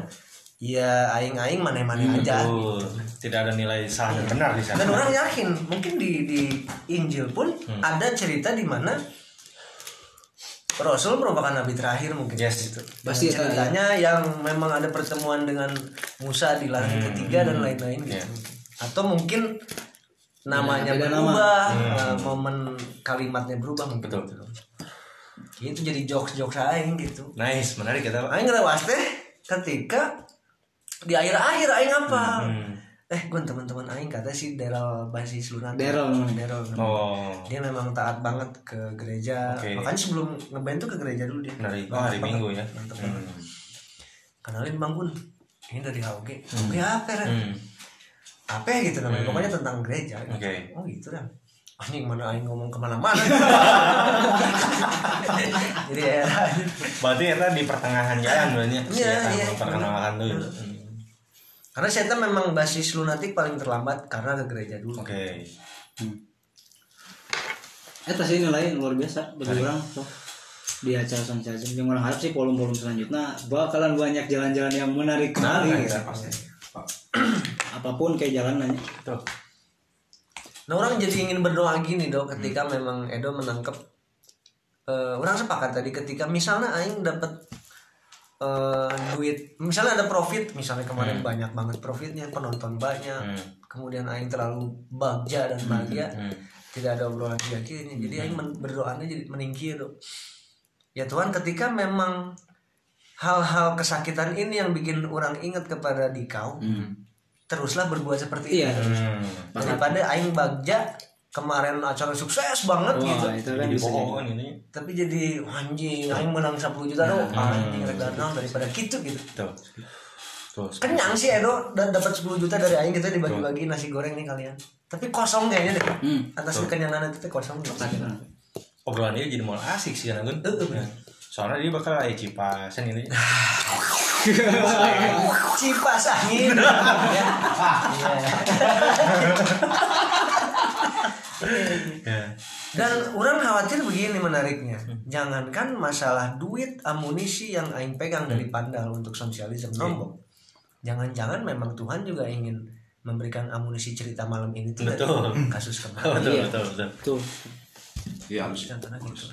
ya aing-aing mana-mana aja. Betul. Tidak ada nilai salah dan benar di sana. dan orang yakin mungkin di di Injil pun ada cerita di mana Rasul merupakan nabi terakhir mungkin Yes. gitu. Pasti ya, ceritanya yang memang ada pertemuan dengan Musa di langit ketiga dan lain-lain gitu. Ya. Atau mungkin namanya beda nama. berubah, eh, momen kalimatnya berubah mungkin. Betul. gitu. Itu jadi jokes-jokes aing gitu. Nice, menarik kita. Aing teh ketika di akhir-akhir aing apa? Hmm. Eh, gue teman-teman aing kata si Daryl Basis Lunan. Daryl. Daryl. Oh. Dia memang taat banget ke gereja. Oke. Makanya sebelum ngeband tuh ke gereja dulu dia. Menarik. Oh, hari banget. Minggu ya. Mantap Hmm. banget. Kenalin Bang Gun. ini dari HOG HOG apa kan Hmm. apa ya gitu namanya pokoknya tentang gereja Oke. oh gitu kan anjing mana aing ngomong ke mana-mana jadi ya Berarti eta di pertengahan jalan banyak Iya, eta iya. memperkenalkan tuh. Hmm. karena saya memang basis lunatik paling terlambat karena ke gereja dulu Oke. Eta sih nilai luar biasa bagi orang tuh di acara Sunshine yang orang harap sih volume-volume selanjutnya bakalan banyak jalan-jalan yang menarik kembali gitu. pasti Pak. apa pun kayak jalanannya Tuh. Nah orang jadi ingin berdoa gini dok ketika memang Edo menangkap eh, orang sepakat tadi ketika misalnya Aing dapat eh, duit. Misalnya ada profit misalnya kemarin banyak banget profitnya penonton banyak Hmm. kemudian Aing terlalu bagja dan bahagia Hmm. tidak ada obrolan akhirnya jadi Aing men- berdoanya jadi meninggi dok ya Tuhan ketika memang hal-hal kesakitan ini yang bikin orang ingat kepada dikau teruslah berbuat seperti iya. ini. Hmm. daripada aing bagja kemarin acara sukses banget gitu wah itu kan Jadi bohongan ini. tapi jadi anjing aing menang 10 juta dong anjing rek danang daripada gitu gitu Tuh. Tuh. kenyang sih Edo dan dapat 10 juta dari aing gitu dibagi-bagi nasi goreng nih kalian tapi kosong kayaknya deh Hmm. atas kekenyangan itu teh kosong gitu. Obrolan dia jadi malah asik sih kan Gun. Ya. Soalnya dia bakal kayak kipasan ini. cipas angin ya Iya. Ya. Dan orang khawatir begini menariknya. Jangankan masalah duit amunisi yang aing pegang dari pandal untuk sosialisme nombok. Jangan-jangan memang Tuhan juga ingin memberikan amunisi cerita malam ini tuh Betul. kasus kemarin. Betul, betul, betul. tuh iya harus Contohnya gitu.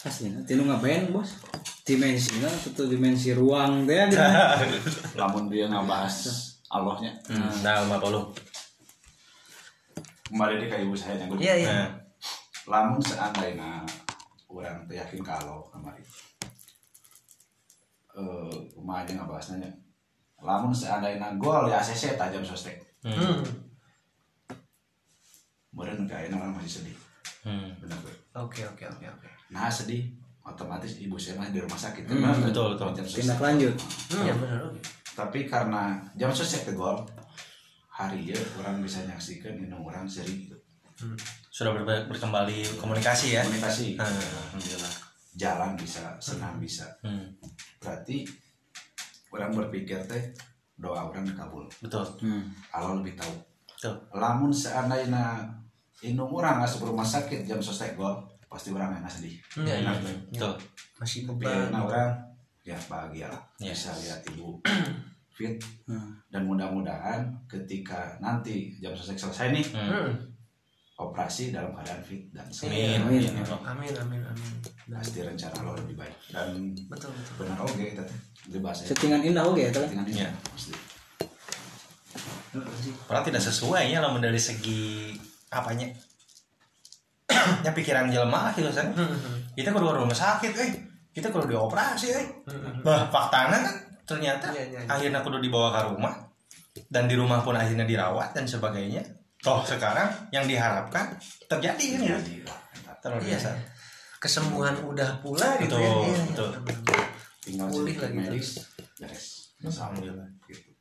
pasti nanti nu ngapain bos dimensinya atau dimensi ruang teh gitu. lamun dia ngabahas Allahnya Hmm. Nah, apa lu? Kemarin dia kayak ibu saya nyangkut Iya iya. Nah, lamun seandainya orang yakin kalau kemarin eh rumah aja ngabahasnya lamun seandainya gol ya ACC tajam sostek Hmm. Meren kayaknya orang masih sedih hmm. benar gue Oke oke oke oke. nah sedih otomatis ibu saya masih di rumah sakit Hmm, kan? betul, betul. Tindak lanjut Hmm, ya benar. oke. tapi karena jam sostek ke gol hari ya orang bisa nyaksikan ini orang seri gitu Hmm. Sudah ber- berkembali komunikasi ya. komunikasi Hmm, Alhamdulillah. jalan bisa senang bisa Hmm. berarti orang berpikir teh doa orang dikabul Betul. hmm. Allah lebih tahu Betul. lamun seandainya inung orang nggak rumah sakit jam sostek gol pasti orang enak sedih Hmm, ya, Hmm. ya. Betul. Masih nah orang ya bahagia lah Ya. bisa lihat ibu fit Hmm. dan mudah-mudahan ketika nanti jam sostek selesai nih Hmm. Hmm. operasi dalam keadaan fit dan sehat Amin. Amin. Amin. Amin amin amin. Dan- pasti rencana Allah lebih baik dan Betul betul. benar oke kita teh di bahasa settingan indah oke ya kan dengan ini Ya. pasti Padahal tidak sesuai ya lamun dari segi apanya. ya pikiran jelema gitu kan. Kita kudu ke rumah sakit eh. Kita kudu dioperasi eh. Bah, faktanya kan ternyata Iya, iya, iya. akhirnya kudu dibawa ke rumah dan di rumah pun akhirnya dirawat dan sebagainya. Toh sekarang yang diharapkan terjadi kan ya. Lah, Terlalu Iya. biasa. Kesembuhan udah pula gitu Betul, ya. Iya, iya. betul. tinggal Pulih lagi medis beres Alhamdulillah. gitu.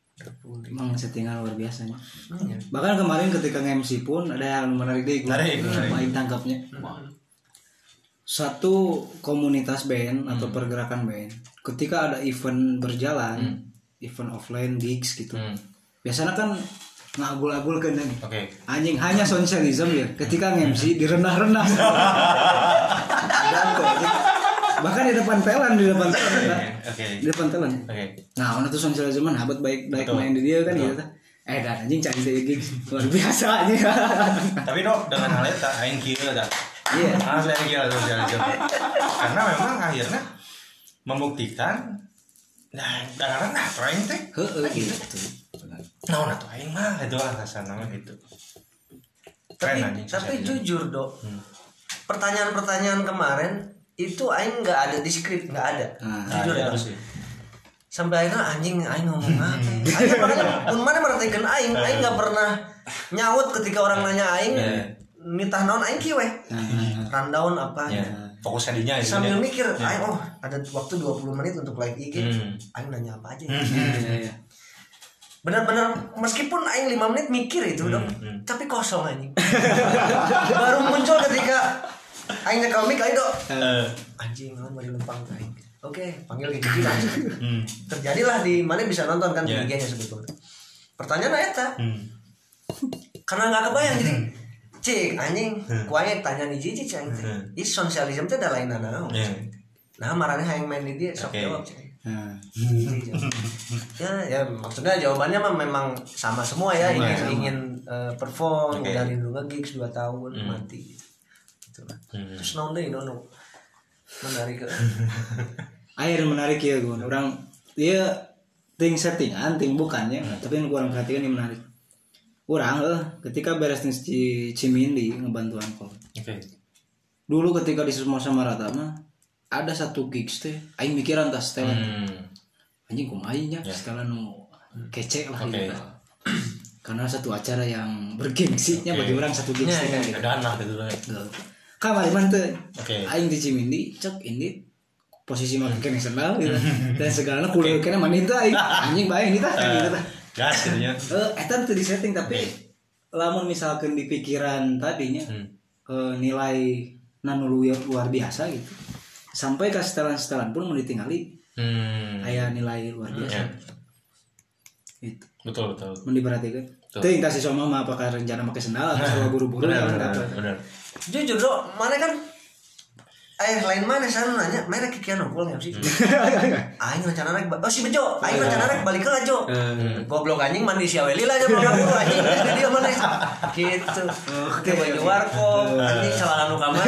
Emang settingan luar biasanya Hmm, ya. bahkan kemarin ketika nge-MC pun ada yang menarik deh Menarik, main tangkapnya satu komunitas band atau Hmm. pergerakan band ketika ada event berjalan event offline gigs gitu Hmm. biasanya kan ngagul-agul kan Oke. anjing hanya sosialism ya ketika nge-MC direndah-rendah bahkan di depan telan di depan. Kak. Oke. di depan telan Oke. nah mana tuh sosialism habat baik baik Betul. main di dia kan gitu eh dan anjing cari deh gigs luar biasa anjing Tapi dok dengan hal itu aing kieu dah. iya Asli aing kieu sosialisme. Karena memang akhirnya membuktikan nah kadang nah aing teh heeh gitu benar nah nah aing mah itu alasan nama gitu. Tapi Keren tapi jujur dok. Hmm. Pertanyaan-pertanyaan kemarin itu aing nggak ada di skrip nggak ada. Nah, jujur ya. Sampai akhirnya anjing aing ngomong apa? ya? Aing makanya pun mana merhatikan aing, aing nggak pernah nyaut ketika orang nanya aing. Iya. Nitah naon aing kieu we. Rundown apa? Ya, fokusnya dinya gitu. Sambil ya. mikir, aing oh ada waktu 20 menit untuk live IG. Hmm. Aing nanya apa aja. iya iya benar-benar meskipun aing lima menit mikir itu dong hmm. tapi kosong anjing baru muncul ketika aing nyekel mic aing dok Eh, anjing naon bari numpang aing oke panggil langsung hmm. terjadilah di mana bisa nonton kan Ya. di IG-nya sebetulnya pertanyaan eta Hmm. karena nggak kebayang jadi cik anjing kuayek tanya nih jijik cik anjing. Hmm. ini sosialisme itu ada lain naon Ya. nah marahnya yang main di dia sok jawab cik. Nah, ya ya maksudnya jawabannya mah memang sama semua ya Sama, ingin sama. ingin eh, perform Oke. udah rindu nge-gigs 2 tahun mati gitu. Lah. Hmm. terus naon deui nono menarik ke air menarik ya gue orang dia ting settingan ting bukannya. Tapi yang kurang perhatikan yang menarik orang eh. Ketika beres nih si Cimindi ngebantu angkol Oke. dulu ketika di semua sama rata mah ada satu gigs teh aing mikiran tas setelan Hmm. anjing kumainya setelan nu kece lah Oke. gitu. Karena satu acara yang bergengsinya bagi orang satu gigs teh. kan gitu Ada anak gitu kamar mana tuh Oke. aing di Cimindi cek ini posisi mah kene sendal gitu. Dan segala kuliah kene manin tuh aing? Anjing bae ini tah kan gitu tah Gas gitu ya. eh eta tuh di setting tapi lamun misalkan di pikiran tadinya Hmm. eh, nilai nanu luar, luar biasa gitu sampai ke setelan-setelan pun mau ditinggali Hmm. aya nilai luar biasa Ya. itu Betul betul. mau diperhatikan. Tuh yang kasih sama mah apakah rencana pakai sendal atau buru-buru Benar kan benar benar. jujur dok mana kan eh lain mana? Sana nanya mana kikian nongkrong ya sih? Aing rencana naik oh si bejo. Aing rencana naik balik ke ajo goblok anjing mandi si aweli lah aja belum buru anjing dia mana? Gitu. Oke. Baju warkop anjing celana nu kamar.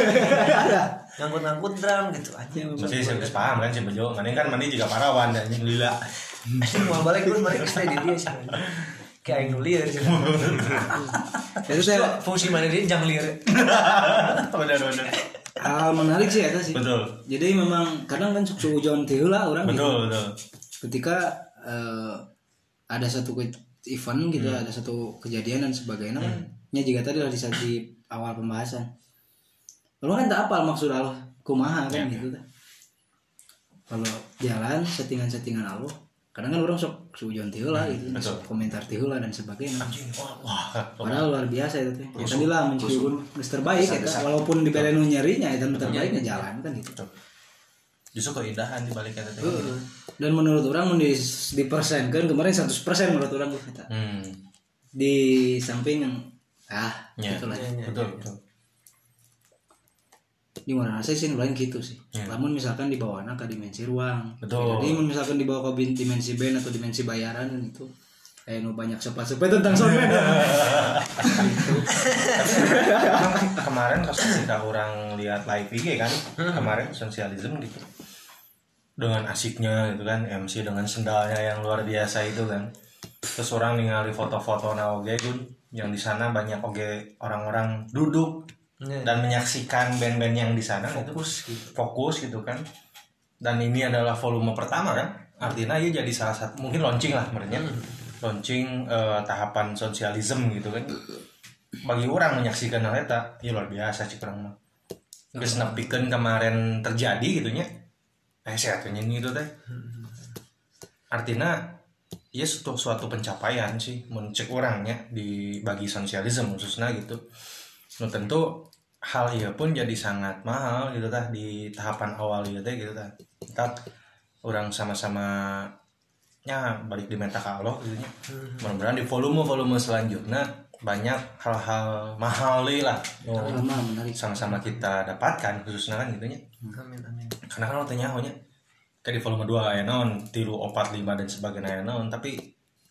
Ngangkut-ngangkut drum gitu anjing. Masih saya geus paham kan si Bejo. Mana kan mandi juga parawan dan anjing lila. anjing mau balik pun mana stay di dia sih kayak nulir sih. Itu saya fungsi mana dia jangan liar. Benar benar. Hal menarik sih eta sih Betul. jadi memang kadang kan suku ujon lah orang gitu. Betul betul. ketika eh, ada satu event gitu Hmm. ada satu kejadian dan sebagainya kan nya juga tadi lah di awal pembahasan lu kan tak apal maksud Allah kumaha Ya. kan gitu kan kalau jalan settingan-settingan Allah kadang kan orang sok sujon lah gitu Hmm, sok komentar lah dan sebagainya Wah. padahal luar biasa itu teh tadi lah mencium Mister terbaik ya walaupun di belen nyerinya itu terbaiknya jalan kan gitu. Justru keindahan di balik kata teh. Heeh. dan menurut orang mun di, di persen kan kemarin 100% menurut orang kita Hmm. di samping yang ah Ya. itulah Betul betul. Di mana saya sih lain gitu sih. Ya. namun misalkan dibawa anak ke dimensi ruang. Betul. jadi misalkan dibawa ke bin- dimensi band atau dimensi bayaran itu kayak nu banyak sepa-sepa tentang soundman kemarin pas ketika orang lihat live IG kan kemarin sosialisme gitu. Dengan asiknya gitu kan MC dengan sendalnya yang luar biasa itu kan. Terus orang ningali foto-foto na oge Gun, yang di sana banyak oge orang-orang duduk dan menyaksikan band-band yang di sana itu fokus gitu. Fokus gitu kan. Dan ini adalah volume pertama kan. Artinya ya jadi salah satu mungkin launching lah sebenarnya. Launching eh, tahapan sosialisme gitu kan. Bagi orang menyaksikan hal itu ya luar biasa sih kurang mah Geus nepikeun kemarin terjadi gitu nya. Eh saya atuh nyanyi itu teh. Artinya ya suatu suatu pencapaian sih mencek orangnya di bagi sosialisme khususnya gitu nu tentu hal iya pun jadi sangat mahal gitu tah di tahapan awal gitu teh gitu tah. Kita orang sama-sama nya balik di meta ka Allah gitu nya. Mudah-mudahan di volume-volume selanjutnya banyak hal-hal mahal lah. Menarik. sama-sama kita dapatkan khususnya kan gitu nya. Amin amin. Karena kan tanya nya kayak di volume 2 aya naon tilu opat lima dan sebagainya aya naon tapi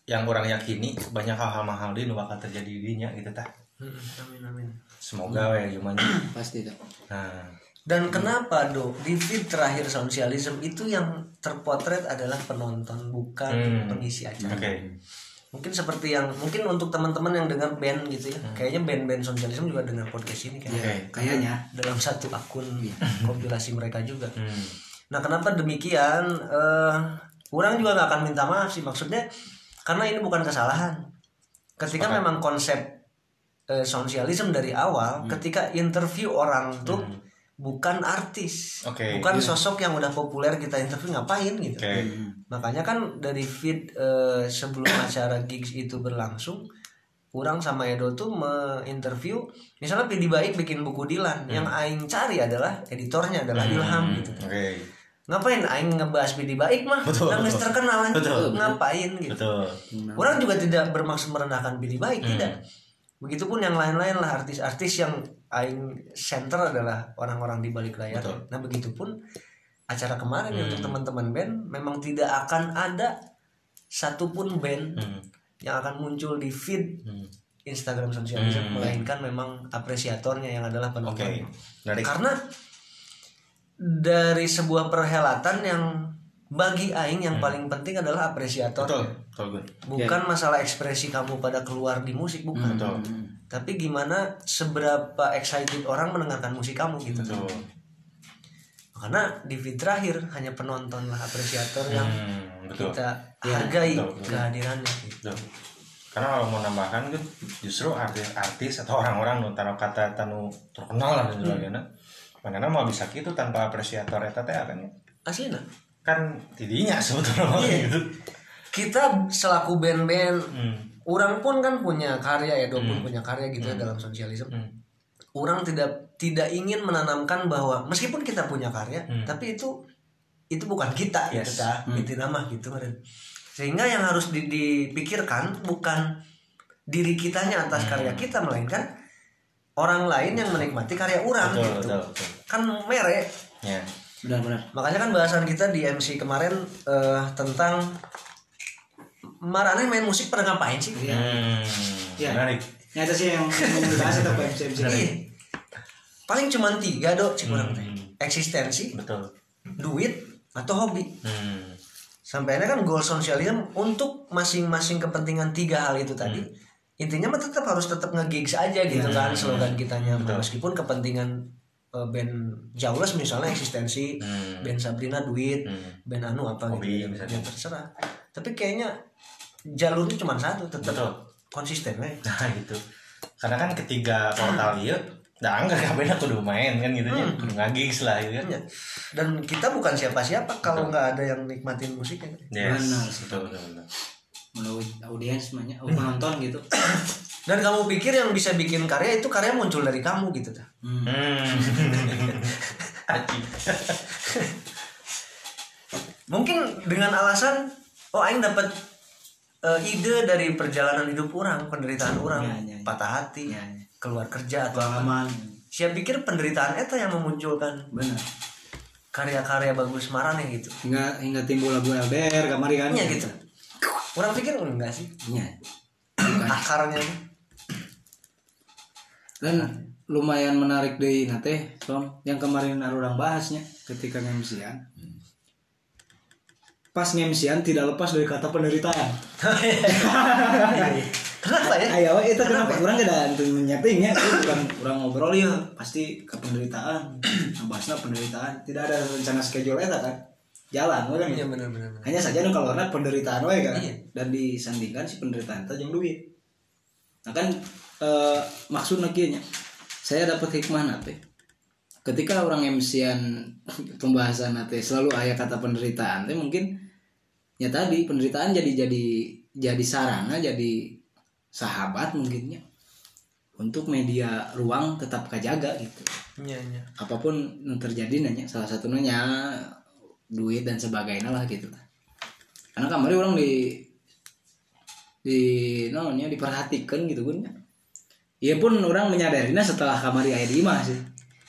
yang orang yakini banyak hal-hal mahal di bakal terjadi di dinya gitu tah. Hmm, amin amin semoga ya gimana pasti tak nah Dan kenapa do di feed terakhir sosialisme itu yang terpotret adalah penonton bukan Hmm. pengisi acara. oke Mungkin seperti yang mungkin untuk teman-teman yang dengar band gitu ya, Hmm. kayaknya band-band sosialisme juga dengar podcast ini kan. oke kayaknya Dalam satu akun kompilasi mereka juga. hmm. Nah kenapa demikian? Eh, orang juga nggak akan minta maaf sih maksudnya karena ini bukan kesalahan. Ketika Sepakat. memang konsep eh, sosialisme dari awal, ketika interview orang tuh bukan artis Oke, bukan sosok yang udah populer kita interview ngapain gitu Oke. makanya kan dari feed eh, sebelum acara gigs itu berlangsung kurang sama Edo tuh menginterview misalnya Pidi Baik bikin buku Dilan yang Aing cari adalah editornya adalah Ilham gitu Oke. ngapain Aing ngebahas Pidi Baik mah Betul, yang betul. terkenal. Betul, ngapain gitu Betul. orang juga tidak bermaksud merendahkan Pidi Baik tidak begitupun yang lain-lain lah artis-artis yang Aing center adalah orang-orang di balik layar Betul. nah begitupun acara kemarin untuk teman-teman band memang tidak akan ada satupun band Hmm. yang akan muncul di feed Hmm. Instagram sosialisme Hmm. melainkan memang apresiatornya yang adalah penonton. Dari Karena dari sebuah perhelatan yang bagi aing yang paling penting adalah apresiator. betul, betul. Bukan masalah ekspresi kamu pada keluar di musik bukan. Betul. Tapi gimana seberapa excited orang mendengarkan musik kamu gitu. Betul. Karena di feed terakhir hanya penonton lah apresiator yang Hmm, betul. kita hargai betul, betul. kehadirannya. gitu. Betul. Karena kalau mau nambahkan kan justru artis-artis atau orang-orang nu taruh kata tanu terkenal lah dan sebagainya. Mana mau bisa gitu tanpa apresiator eta teh kan ya? Aslinya. Kan tidinya sebetulnya Iya. gitu. kita selaku band-band Hmm. orang pun kan punya karya Edo pun punya karya gitu ya dalam sosialisme Hmm. orang tidak tidak ingin menanamkan bahwa meskipun kita punya karya Hmm. tapi itu itu bukan kita Yes. gitu dah itu nama gitu kan sehingga yang harus di- dipikirkan bukan diri kitanya Hmm. atas karya kita melainkan orang lain yang menikmati karya orang Betul, gitu betul, betul. kan mere Ya. Benar-benar Makanya kan bahasan kita di MC kemarin eh, tentang Marane main musik pada ngapain sih? Hmm. Iya. Menarik. nyata sih yang dibahas itu MC MC Iya. Paling cuma tiga dok cik urang teh. Hmm. Eksistensi, Betul. duit, atau hobi. Hmm. Sampai kan goal sosialisme untuk masing-masing kepentingan tiga hal itu tadi. Hmm. Intinya mah tetap harus tetap nge-gigs aja gitu Iya. kan slogan kitanya. Meskipun kepentingan eh, band Jaules misalnya eksistensi, Hmm. band Sabrina duit, Hmm. band Anu apa Hobi, gitu misalnya. ya terserah tapi kayaknya jalurnya cuma satu tetap Betul. konsisten we. Nah gitu. Karena kan ketiga portal ieu Nah, enggak kabehna kudu main kan gitu nya. Kudu ngagigs lah gitu kan. Ya. dan kita bukan siapa-siapa kalau nggak ada yang nikmatin musiknya Yes. Benar. Betul, betul, betul. menurut audiens semuanya oh, penonton gitu dan kamu pikir yang bisa bikin karya itu karya muncul dari kamu gitu dah hmm. Mungkin dengan alasan oh aing dapat eh, ide dari perjalanan hidup orang penderitaan orang Ya, ya, ya. patah hati Ya, ya. keluar kerja atau pengalaman. Saya pikir penderitaan eta yang memunculkan benar. karya-karya bagus marane gitu. Hingga hingga timbul lagu LDR kamari kan? Iya gitu. Orang pikir enggak sih. Iya. akarnya dan lumayan menarik deh nate Tom. Yang kemarin orang bahasnya ketika ngemsian. Pas ngemsian tidak lepas dari kata penderitaan. Kenapa ya? Ayo itu kenapa? Orang tidak untuk menyampingnya orang orang ngobrol ya pasti ke penderitaan. Bahasnya penderitaan. Tidak ada rencana schedule eta kan? Jalan we kan? Iya benar-benar hanya saja nu kalau orang penderitaan we kan? Iya. dan disandingkan si penderitaan itu jeung duit. Nah kan eh, maksudnya kieu nya saya dapat hikmah nate. Ketika orang MC-an pembahasan nate selalu ayat kata penderitaan teh mungkin ya tadi penderitaan jadi jadi jadi sarana jadi sahabat mungkinnya. Untuk media ruang tetap kejaga gitu. Iya iya. Apa pun yang terjadi nanya salah satunya duit dan sebagainya lah gitu. Karena kemarin orang di di namanya diperhatikan gitu kan Iya pun orang menyadarinya setelah kamari ayat lima sih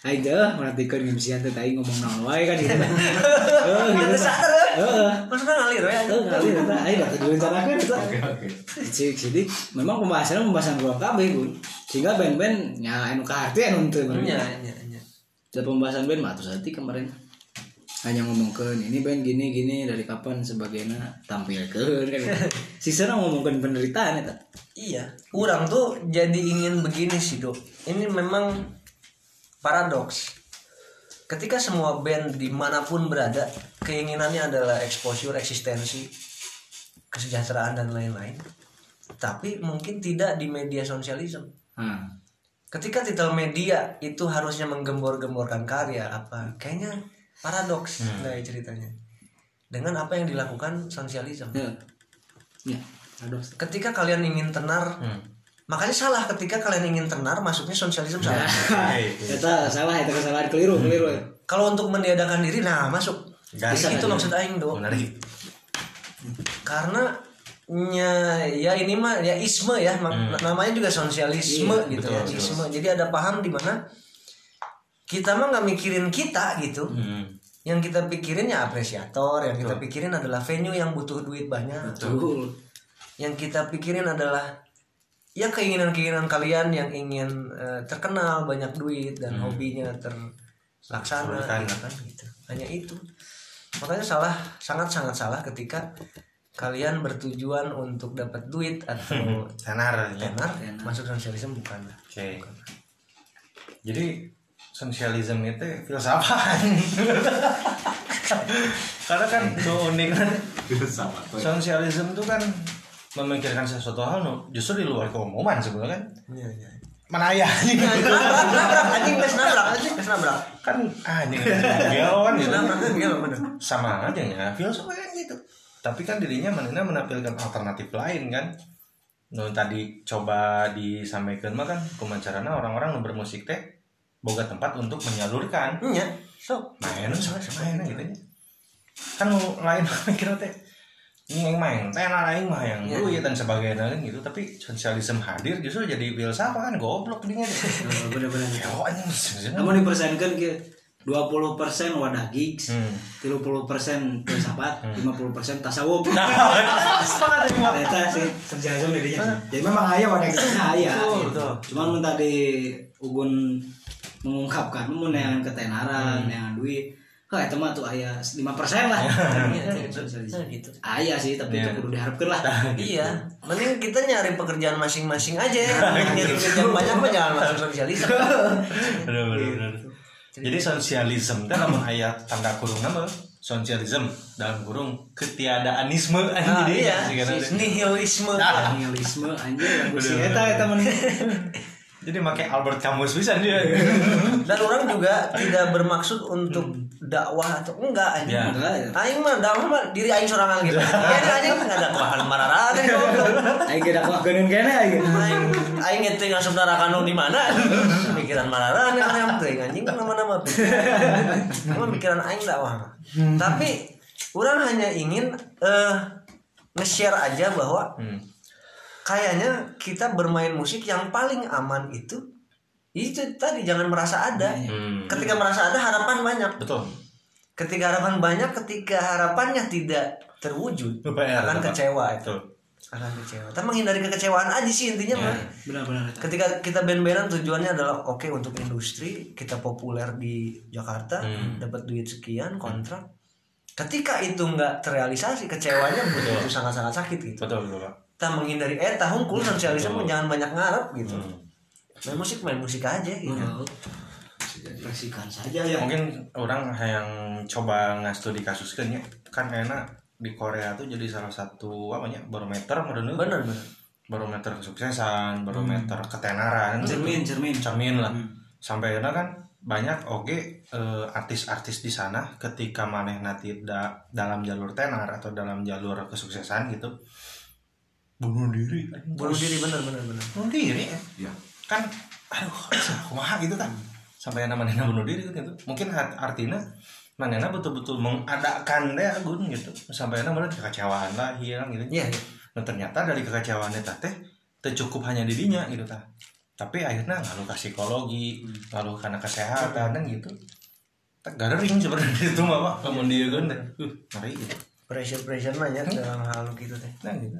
Aja merhatikan ngimsian teh tadi ngomong naon wae kan gitu. Heeh gitu. ya Heeh. maksudnya ngalir ya Heeh kali eta ayo dah direncanakeun eta. Cik sidik memang pembahasannya pembahasan ruang kabeh Gun. Sehingga band-band nya anu kaharti anu teu iya iya iya ada pembahasan band mah terus hati kemarin hanya ngomongkan ini band gini gini dari kapan sebagainya tampilkan? Kan sisanya ngomongkan penderitaan eta iya orang tuh jadi ingin begini sih dok. Ini memang paradoks. Ketika semua band di mana pun berada keinginannya adalah exposure eksistensi kesejahteraan dan lain-lain. Tapi mungkin tidak di media sosialisme. Nah, ketika titel media itu harusnya menggembor-gemborkan karya apa? Kayaknya paradoks dari ceritanya. Dengan apa yang dilakukan sosialisme ya. Ya ketika kalian ingin tenar Hmm. makanya salah. Ketika kalian ingin tenar masuknya sosialisme salah. Hei, Eta salah eta kesalahan keliru keliru ya. kalau untuk meniadakan diri nah masuk. Gas. itu maksud aing do karena nya ya ini mah ya isme ya. Ma- namanya juga sosialisme Iya, gitu betul, ya betul. isme. Jadi ada paham di mana kita mah nggak mikirin kita gitu Hmm. yang kita pikirin ya apresiator yang kita pikirin adalah venue yang butuh duit banyak Betul. yang kita pikirin adalah ya keinginan-keinginan kalian yang ingin eh, terkenal banyak duit dan hobinya terlaksana Terlaksana. gitu kan gitu. hanya itu makanya salah sangat sangat salah ketika kalian bertujuan untuk dapat duit atau Tenar ya. tenar masuk sosialisme bukan Oke. Jadi sosialisme itu filsafat. Karena kan itu unik kan. Sosialisme itu kan memikirkan sesuatu hal no, justru di luar keumuman sebenarnya kan. iya iya Menaya nabrak nabrak anjing geus nabrak anjing nabrak kan anjing gelo kan gitu. nabrak kan iya Sama aja ya filsafat kan gitu. Tapi kan dirinya mana menampilkan alternatif lain kan. No, tadi coba disampaikan mah kan kumacarana orang-orang nu bermusik teh boga tempat untuk menyalurkan iya so main main gitu ya kan lain mikir teh ini yang main tenar lain mah yang Iya. duit dan sebagainya gitu tapi sosialisme hadir justru jadi filsafat kan goblok dinya Bener-bener. ya. Namun dipersenkan ke 20% wadah gigs, Hmm. 30% filsafat, 50% tasawuf. semangat ini mah Eta sih sosialisme dirinya. Jadi memang aya wadah gigsnya aya. Betul, gitu. Cuman mun tadi Ugun mengungkapkan mun neangan ketenaran, neangan duit. Kah eta mah tuh aya 5% lah. Iya, Sosialisme. Nah, gitu Aya sih, tapi itu Iya. kudu diharapkan lah. Iya, mending kita nyari pekerjaan masing-masing aja ya. Nyari pekerjaan banyak mah jangan masuk sosialisme. jadi sosialisme kan namun ayat tanda kurung nama sosialisme dalam kurung ketiadaanisme Nah, anjing iya, jadi kan ada. nihilisme. Nihilisme anjir lagu si eta eta mah. jadi pakai Albert Camus bisa dia Dan orang juga tidak bermaksud untuk dakwah atau enggak anjing. Ya. Enggak ya. Aing mah dakwah mah diri aing sorangan gitu. Ya di aing enggak ada dakwah marara teh goblok. Aing geus dakwah geuneun kene aing. Aing aing itu ngasup neraka nu di mana? Pikiran marara nih yang teh anjing nama-nama pikiran. Cuma pikiran aing dakwah. Tapi orang hanya ingin eh nge-share aja bahwa Hmm. Kayaknya kita bermain musik yang paling aman itu itu tadi jangan merasa ada. Hmm. ketika merasa ada harapan banyak. Betul. Ketika harapan banyak ketika harapannya tidak terwujud PR, akan Bapak. kecewa itu. Betul. Akan kecewa. Tapi menghindari kekecewaan aja sih intinya mah Benar-benar ketika kita band-bandan tujuannya adalah oke untuk industri kita populer di Jakarta Hmm. dapat duit sekian kontrak. Ketika itu nggak terrealisasi kecewanya begitu sangat-sangat sakit gitu. Betul betul pak kita menghindari eh tahun kul sosialisme jangan banyak ngarep gitu. Hmm. main musik main musik aja gitu. Oh. Ekspresikan saja ya. mungkin orang yang coba ngastudi kasus kan ya kan enak di Korea tuh jadi salah satu apa ya barometer menurut bener bener. Barometer kesuksesan barometer ketenaran. Cermin, cermin. cermin lah. Sampai karena kan banyak oke eh, artis-artis di sana ketika maneh nanti da- dalam jalur tenar atau dalam jalur kesuksesan gitu bunuh diri bunuh diri bener bener bener bunuh diri ya ya kan aduh kumaha gitu kan sampai nama manehna bunuh diri gitu mungkin art- artinya manehna betul-betul mengadakan deh agun gitu sampai nama kekecewaan lah hilang gitu iya iya. Nah ternyata dari kekecewaan eta teh teu cukup hanya dirinya gitu tah. Tapi akhirnya ngaruh ke psikologi, ngaruh karena kesehatan dan gitu. Tak garing sebenarnya itu mah Pak. Lamun dia kan teh. Uh, ngeri gitu. pressure pressure banyak dalam hal gitu teh Nah gitu.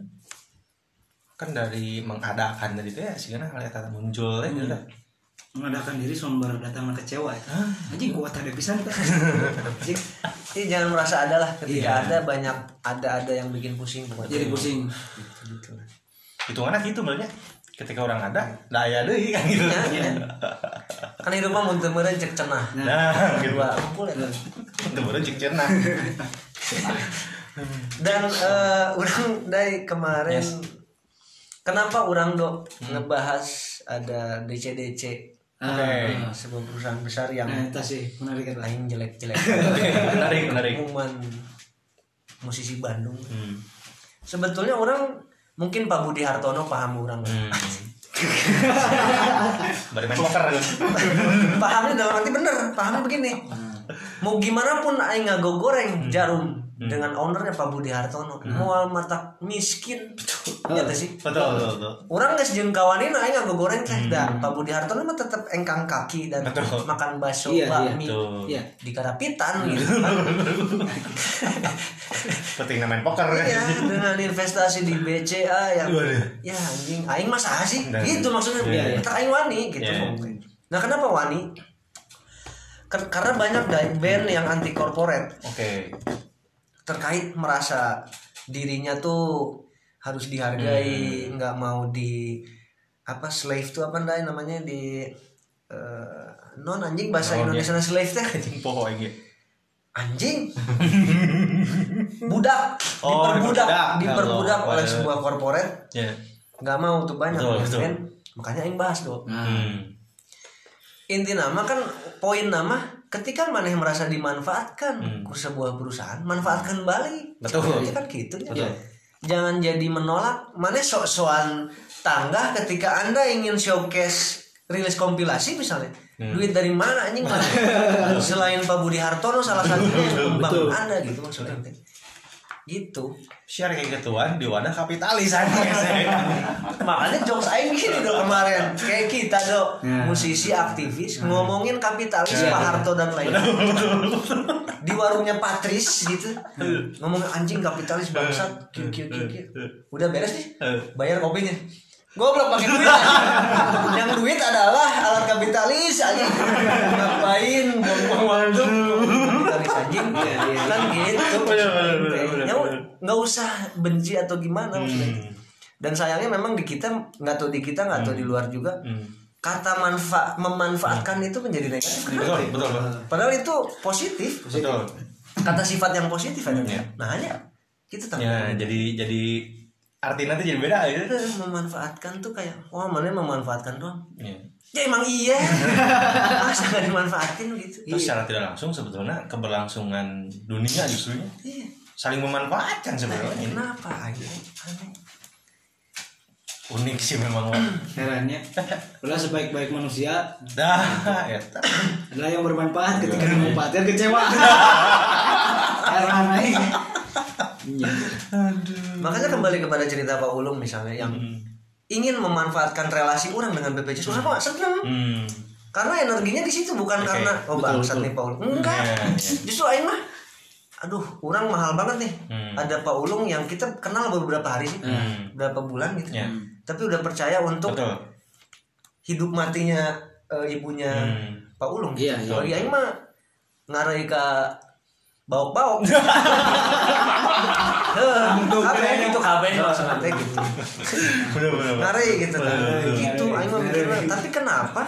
Kan dari mengadakan dari teh sih hal eta muncul teh gitu tah. Mengadakan diri sumber datang kecewa. ya. Anjing kuat ada pisan kan. Anjing. Jadi jangan merasa ada lah ketika Iya. ada banyak ada ada yang bikin pusing pokoknya Jadi pusing. gitu lah. Hitungannya gitu sebenarnya. Ketika orang ada, daya deui kan gitu. Ya, ya. kan hidup mah meureun cek cenah Nah, gitu. dua kumpul Itu baru cek cenah. dan eh, orang dari kemarin Yes. Kenapa orang dok ngebahas ada DCDC Oke. sebuah perusahaan besar yang Nah, itu sih. Menarik kan. lain jelek-jelek. Menarik menarik. Pengumuman musisi Bandung. Hmm. sebetulnya orang mungkin Pak Budi Hartono paham orang. Hmm. Bari main poker pahamnya dalam arti bener pahamnya begini. Mau gimana pun aing ngago goreng jarum dengan ownernya Pak Budi Hartono mau mata miskin ya teh sih Betul betul betul. orang geus jeung kawanin aing ngago goreng teh dan Pak Budi Hartono mah tetep engkang kaki dan Betul. makan bakso Iya, iya. bakmi Betul. Iya. di karapitan gitu kan Penting main poker kan. Iya, dengan investasi di BCA yang Waduh. ya anjing aing masa sih Nah, gitu maksudnya iya, iya. Aing wani gitu Iya. nah kenapa wani karena banyak band yang anti corporate Oke. Terkait merasa dirinya tuh harus dihargai Hmm. nggak mau di apa slave tuh apa namanya di eh, non anjing bahasa Non, Indonesia slave teh Anjing poho aja. anjing budak Oh, diperbudak diperbudak. diperbudak oleh sebuah corporate Ya. nggak mau tuh banyak Betul, betul. makanya yang bahas Nah, Hmm. inti nama kan poin nama ketika mana yang merasa dimanfaatkan Hmm. ke sebuah perusahaan manfaatkan balik Betul. Itu kan gitu ya. Jangan jadi menolak mana sok-sokan tangga ketika anda ingin showcase rilis kompilasi misalnya Hmm. duit dari mana anjing mana selain Pak Budi Hartono salah satunya yang membangun anda gitu maksudnya gitu. Share kayak gituan di wadah kapitalis aja. makanya jokes aing gini dong kemarin. Kayak kita dong Ya. musisi aktivis ngomongin kapitalis Ya, Pak. Harto dan lainnya di warungnya Patris gitu. Ngomong anjing kapitalis bangsat. Kiu kiu kiu kiu. Udah beres nih? Bayar kopinya. Goblok pakai duit. Yang duit adalah alat kapitalis aja Ngapain? Buang-buang waktu Kapitalis anjing Iya, iya. Kan gitu bener, bener, Ya, nggak usah benci atau gimana maksudnya Hmm. dan sayangnya memang di kita nggak tahu di kita nggak tahu di luar juga Hmm. kata manfaat memanfaatkan itu menjadi negatif Betul, ya? betul, betul. padahal itu positif Betul. kata sifat yang positif ada Iya. nah hanya kita tahu Ya, jadi jadi arti nanti jadi beda ya. Memanfaatkan tuh kayak wah mana memanfaatkan doang Ya. Ya emang iya. Masa nggak dimanfaatin gitu? Terus secara tidak langsung sebetulnya keberlangsungan dunia justru iya. saling memanfaatkan sebenarnya. ini kenapa? Aja aneh. Unik sih memang. Herannya. Udah sebaik-baik manusia dah ya adalah yang bermanfaat ketika dimanfaatkan kecewa. Heran. Iya. makanya kembali kepada cerita Pak Ulung misalnya yang ingin memanfaatkan relasi orang dengan BPJS orang mah seneng hmm. karena energinya di situ bukan Oke, karena oh betul, bangsat betul. nih Pak Ulung enggak Iya, iya. justru aing mah aduh orang mahal banget nih Hmm. ada Pak Ulung yang kita kenal beberapa hari sih Hmm. berapa bulan gitu Ya. tapi udah percaya untuk betul hidup matinya eh, ibunya Hmm. Pak Ulung Iya, gitu. iya. Bagi aing mah ngarai ke bauk-bauk. Heh, kabeh gitu kabeh maksudnya gitu. Bener bener Pak. ngari gitu. Kan gitu aing mah mikirnya tapi kenapa?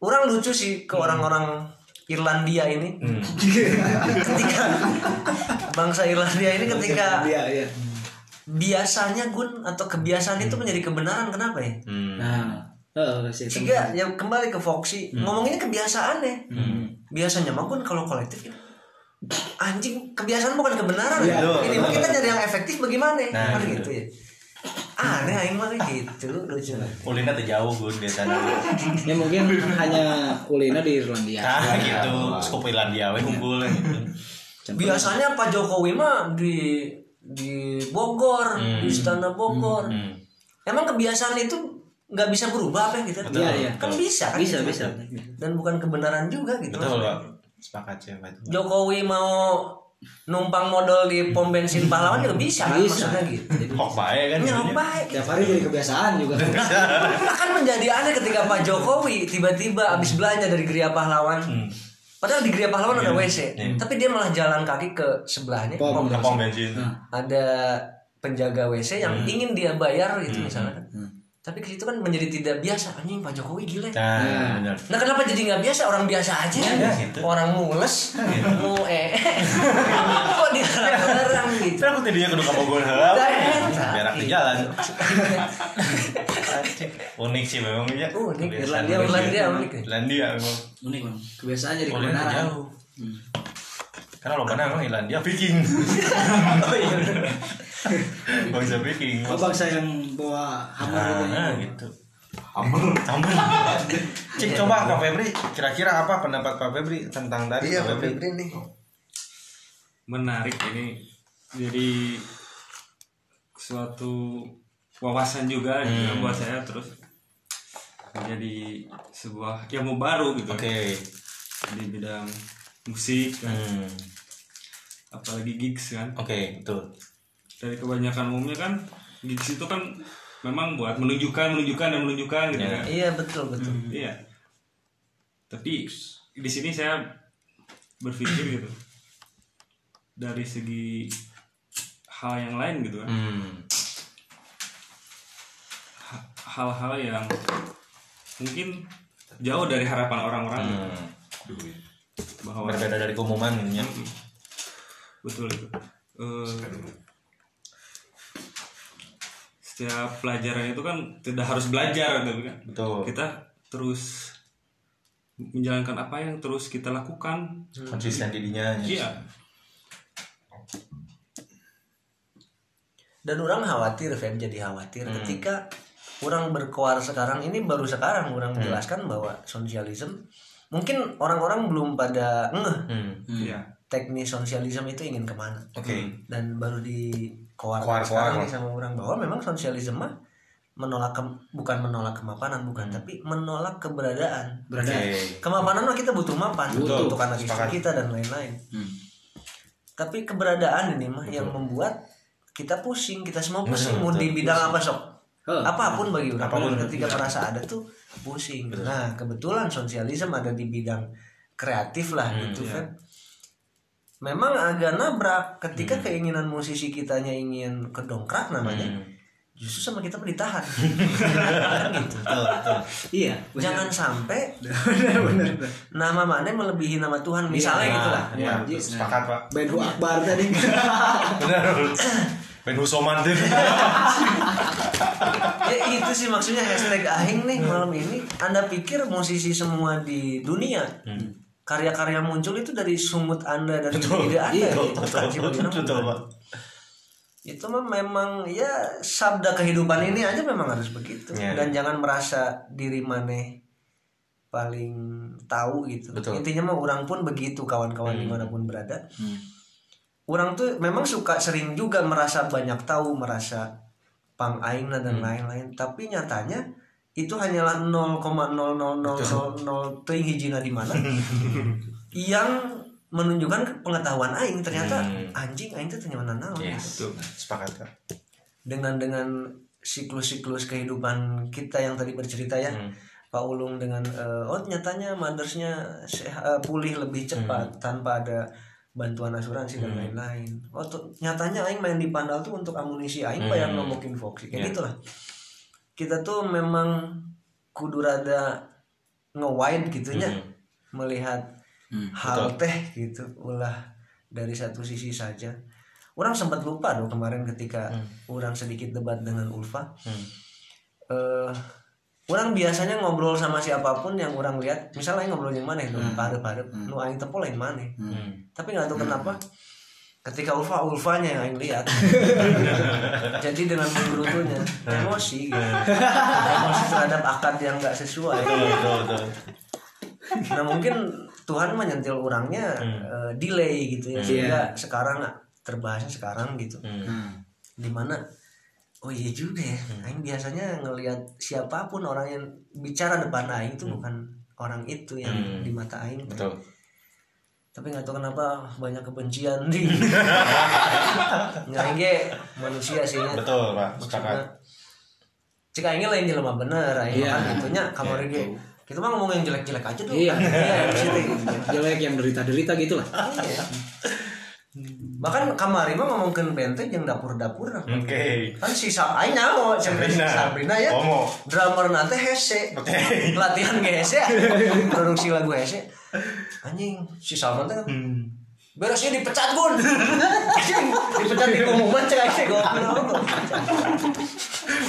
Orang lucu sih ke orang-orang Irlandia ini. Hmm. ketika bangsa Irlandia ini ketika Iya, iya. biasanya gun atau kebiasaan itu menjadi kebenaran kenapa ya? Hmm. Nah, oh, sehingga ya kembali ke Foxy. Ngomonginnya kebiasaan ya Hmm. Biasanya mah gun kalau kolektif gitu, anjing kebiasaan bukan kebenaran Iya, ya. ini mah kita nyari yang efektif bagaimana Nah, kan gitu. gitu ya aneh aing mah gitu lucu Ulina tuh jauh gun biasanya Ya mungkin hanya Ulina di Irlandia. nah gitu skup Irlandia we unggul gitu biasanya Pak Jokowi mah di di Bogor Hmm. di Istana Bogor Hmm. emang kebiasaan itu nggak bisa berubah apa gitu Iya, iya. kan bisa kan Bisa, gitu. bisa. dan bukan kebenaran juga gitu betul Pak sepakat sih Pak itu Jokowi mau numpang modal di pom bensin pahlawan juga bisa kan Bisa. maksudnya gitu kok baik kan ya baik Tiap hari jadi kebiasaan juga. akan menjadi aneh ketika Pak Jokowi tiba-tiba habis belanja dari Geria Pahlawan Hmm. padahal di Geria Pahlawan ada Iya. WC Iya. tapi dia malah jalan kaki ke sebelahnya Pom. pom Ke bensin. pom bensin ada penjaga WC yang ingin dia bayar gitu misalnya kan. Tapi ke situ kan menjadi tidak biasa anjing Pak Jokowi gila nah benar Nah kenapa jadi nggak biasa orang biasa aja gitu. orang mules mau eh kok dilarang-larang gitu Terus aku tadinya kudu heula. Dah, eta. Berak di jalan. Unik sih memang ya. Unik, Irlandia. Irlandia unik ya. Irlandia memang. unik kebiasaan jadi kebenaran jauh. Karena lo mana emang Irlandia Viking. Bangsa Viking. oh bangsa yang bawa hammer gitu ya. Nah, gitu. Hammer. Tambah. Cik coba Pak Febri, kira-kira apa pendapat Pak Febri tentang dari iya Pak Febri? Febri nih menarik ini jadi suatu wawasan juga gitu Hmm. buat saya terus menjadi sebuah ilmu baru gitu Oke. di bidang musik kan. Hmm. apalagi gigs kan Oke, betul. Dari kebanyakan umumnya kan gigs itu kan memang buat menunjukkan menunjukkan dan menunjukkan gitu Ya. kan iya betul betul iya tapi di sini saya berpikir gitu dari segi hal yang lain gitu kan Hmm. Ha- hal-hal yang mungkin jauh dari harapan orang-orang gitu. Hmm. bahwa Berbeda dari keumuman ini. betul itu Eh, setiap pelajaran itu kan tidak harus belajar gitu kan. Betul. kita terus menjalankan apa yang terus kita lakukan. Konsisten didinya. iya. Dan orang khawatir Feb jadi khawatir. Ketika orang berkoar sekarang ini baru sekarang orang menjelaskan bahwa sosialisme mungkin orang-orang belum pada ngeh Hmm. iya. teknis sosialisme itu ingin ke mana. Oke. dan baru di Koar-koar. sekarang nih sama orang bahwa memang sosialisme mah menolak ke- bukan menolak kemapanan bukan tapi menolak keberadaan berada Oke. kemapanan mah kita butuh mapan Betul. untuk anak istri kita dan lain-lain Hmm. tapi keberadaan ini mah yang membuat kita pusing kita semua pusing mau di betul. bidang apa sok Oh. apa pun bagi orang Apa pun, ketika merasa ada tuh pusing nah kebetulan sosialisme ada di bidang kreatif lah Hmm, gitu iya. kan memang agak nabrak ketika keinginan musisi kitanya ingin kedongkrak namanya Hmm. justru sama kita ditahan gitu Betul, betul. iya jangan sampai benar benar nama mana melebihi nama Tuhan misalnya Nah, gitu lah Ya, betul. sepakat, Pak. Ben Hu Akbar tadi Benar. Ben Husoman tuh. ya itu sih maksudnya hashtag ahing nih malam ini anda pikir musisi semua di dunia karya-karya muncul itu dari sumut anda dari ide anda Betul, gitu betul, betul, bukan. Pak. itu mah memang ya sabda kehidupan ini aja memang harus begitu Ya. dan jangan merasa diri maneh paling tahu gitu Betul. Hmm. intinya mah orang pun begitu kawan-kawan di mana pun berada orang tuh memang suka sering juga merasa banyak tahu merasa pang aing dan Hmm. lain-lain tapi nyatanya itu hanyalah 0,00000 teuing hijina di mana yang menunjukkan pengetahuan aing ternyata Hmm. anjing aing itu ternyata naon Yes. Sepakat, Kak. dengan dengan siklus-siklus kehidupan kita yang tadi bercerita ya Hmm. Pak Ulung dengan eh, oh nyatanya mothersnya seha- eh, pulih lebih cepat Hmm. tanpa ada bantuan asuransi dan lain-lain. Oh tuh, nyatanya aing main di Pandal tuh untuk amunisi aing bayar Hmm. nombokin Foxy kayak Ya. gitulah. Kita tuh memang kudu rada nge-wide gitunya Hmm. melihat Hmm, hal teh gitu ulah dari satu sisi saja. Orang sempat lupa dong kemarin ketika orang sedikit debat dengan Ulfa. Hmm. eh orang biasanya ngobrol sama siapa pun yang orang lihat misalnya ngobrol yang mana nu parep parep nu aing tepo lain mana Hmm. tapi nggak tahu kenapa ketika Ulfa Ulfanya yang lihat. Jadi dengan menggerutunya emosi gitu. Emosi terhadap akad yang nggak sesuai. Betul, betul, betul. nah mungkin Tuhan menyentil orangnya eh, delay gitu ya sehingga sekarang terbahasnya sekarang gitu. Hmm. di mana oh iya juga ya Aing biasanya ngelihat siapa pun orang yang bicara depan Aing itu bukan orang itu yang Hmm. di mata Aing Betul. Tapi nggak tahu kenapa banyak kebencian di ge manusia sih ya Betul, Pak. Sepakat. Cik Aing ge lain jelema bener Aing Iya. kan gitunya kamar ge kita mah ngomong yang jelek-jelek aja tuh Iya. iya gitu. jelek yang derita derita gitu lah Iya. Bahkan kamari mah ngomongkeun band teh jeung dapur-dapur Oke. kan si Sab aing nyaho cenah si Sabrina. Sabrina ya Omo. drummer nanti hese Oke. latihan ge hese produksi lagu hese anjing si Salman teh Hmm. Beresnya dipecat gun dipecat di pengumuman cek aja goblok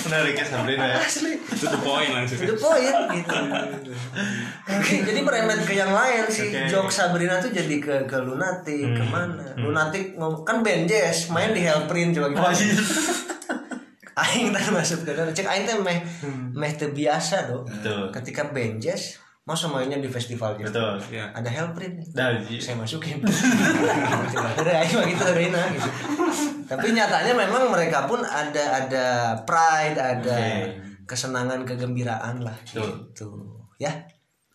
Menarik ya Sabrina ya. asli. Itu the point langsung. Itu poin gitu. Oke, jadi meremet ke yang lain sih Oke. jok Sabrina tuh jadi ke ke lunatik ke mana? Lunatik ngom- kan band jazz main di Hellprint coba gimana? Aing teh masuk ke cek aing teh meh meh teu biasa do ketika band jazz mau mainnya di festival gitu. Betul. ya ada Hellprint nih. Dari saya masukin. Aing mah gitu Reina gitu tapi nyatanya memang mereka pun ada ada pride ada Oke. kesenangan kegembiraan lah Betul. gitu. Ya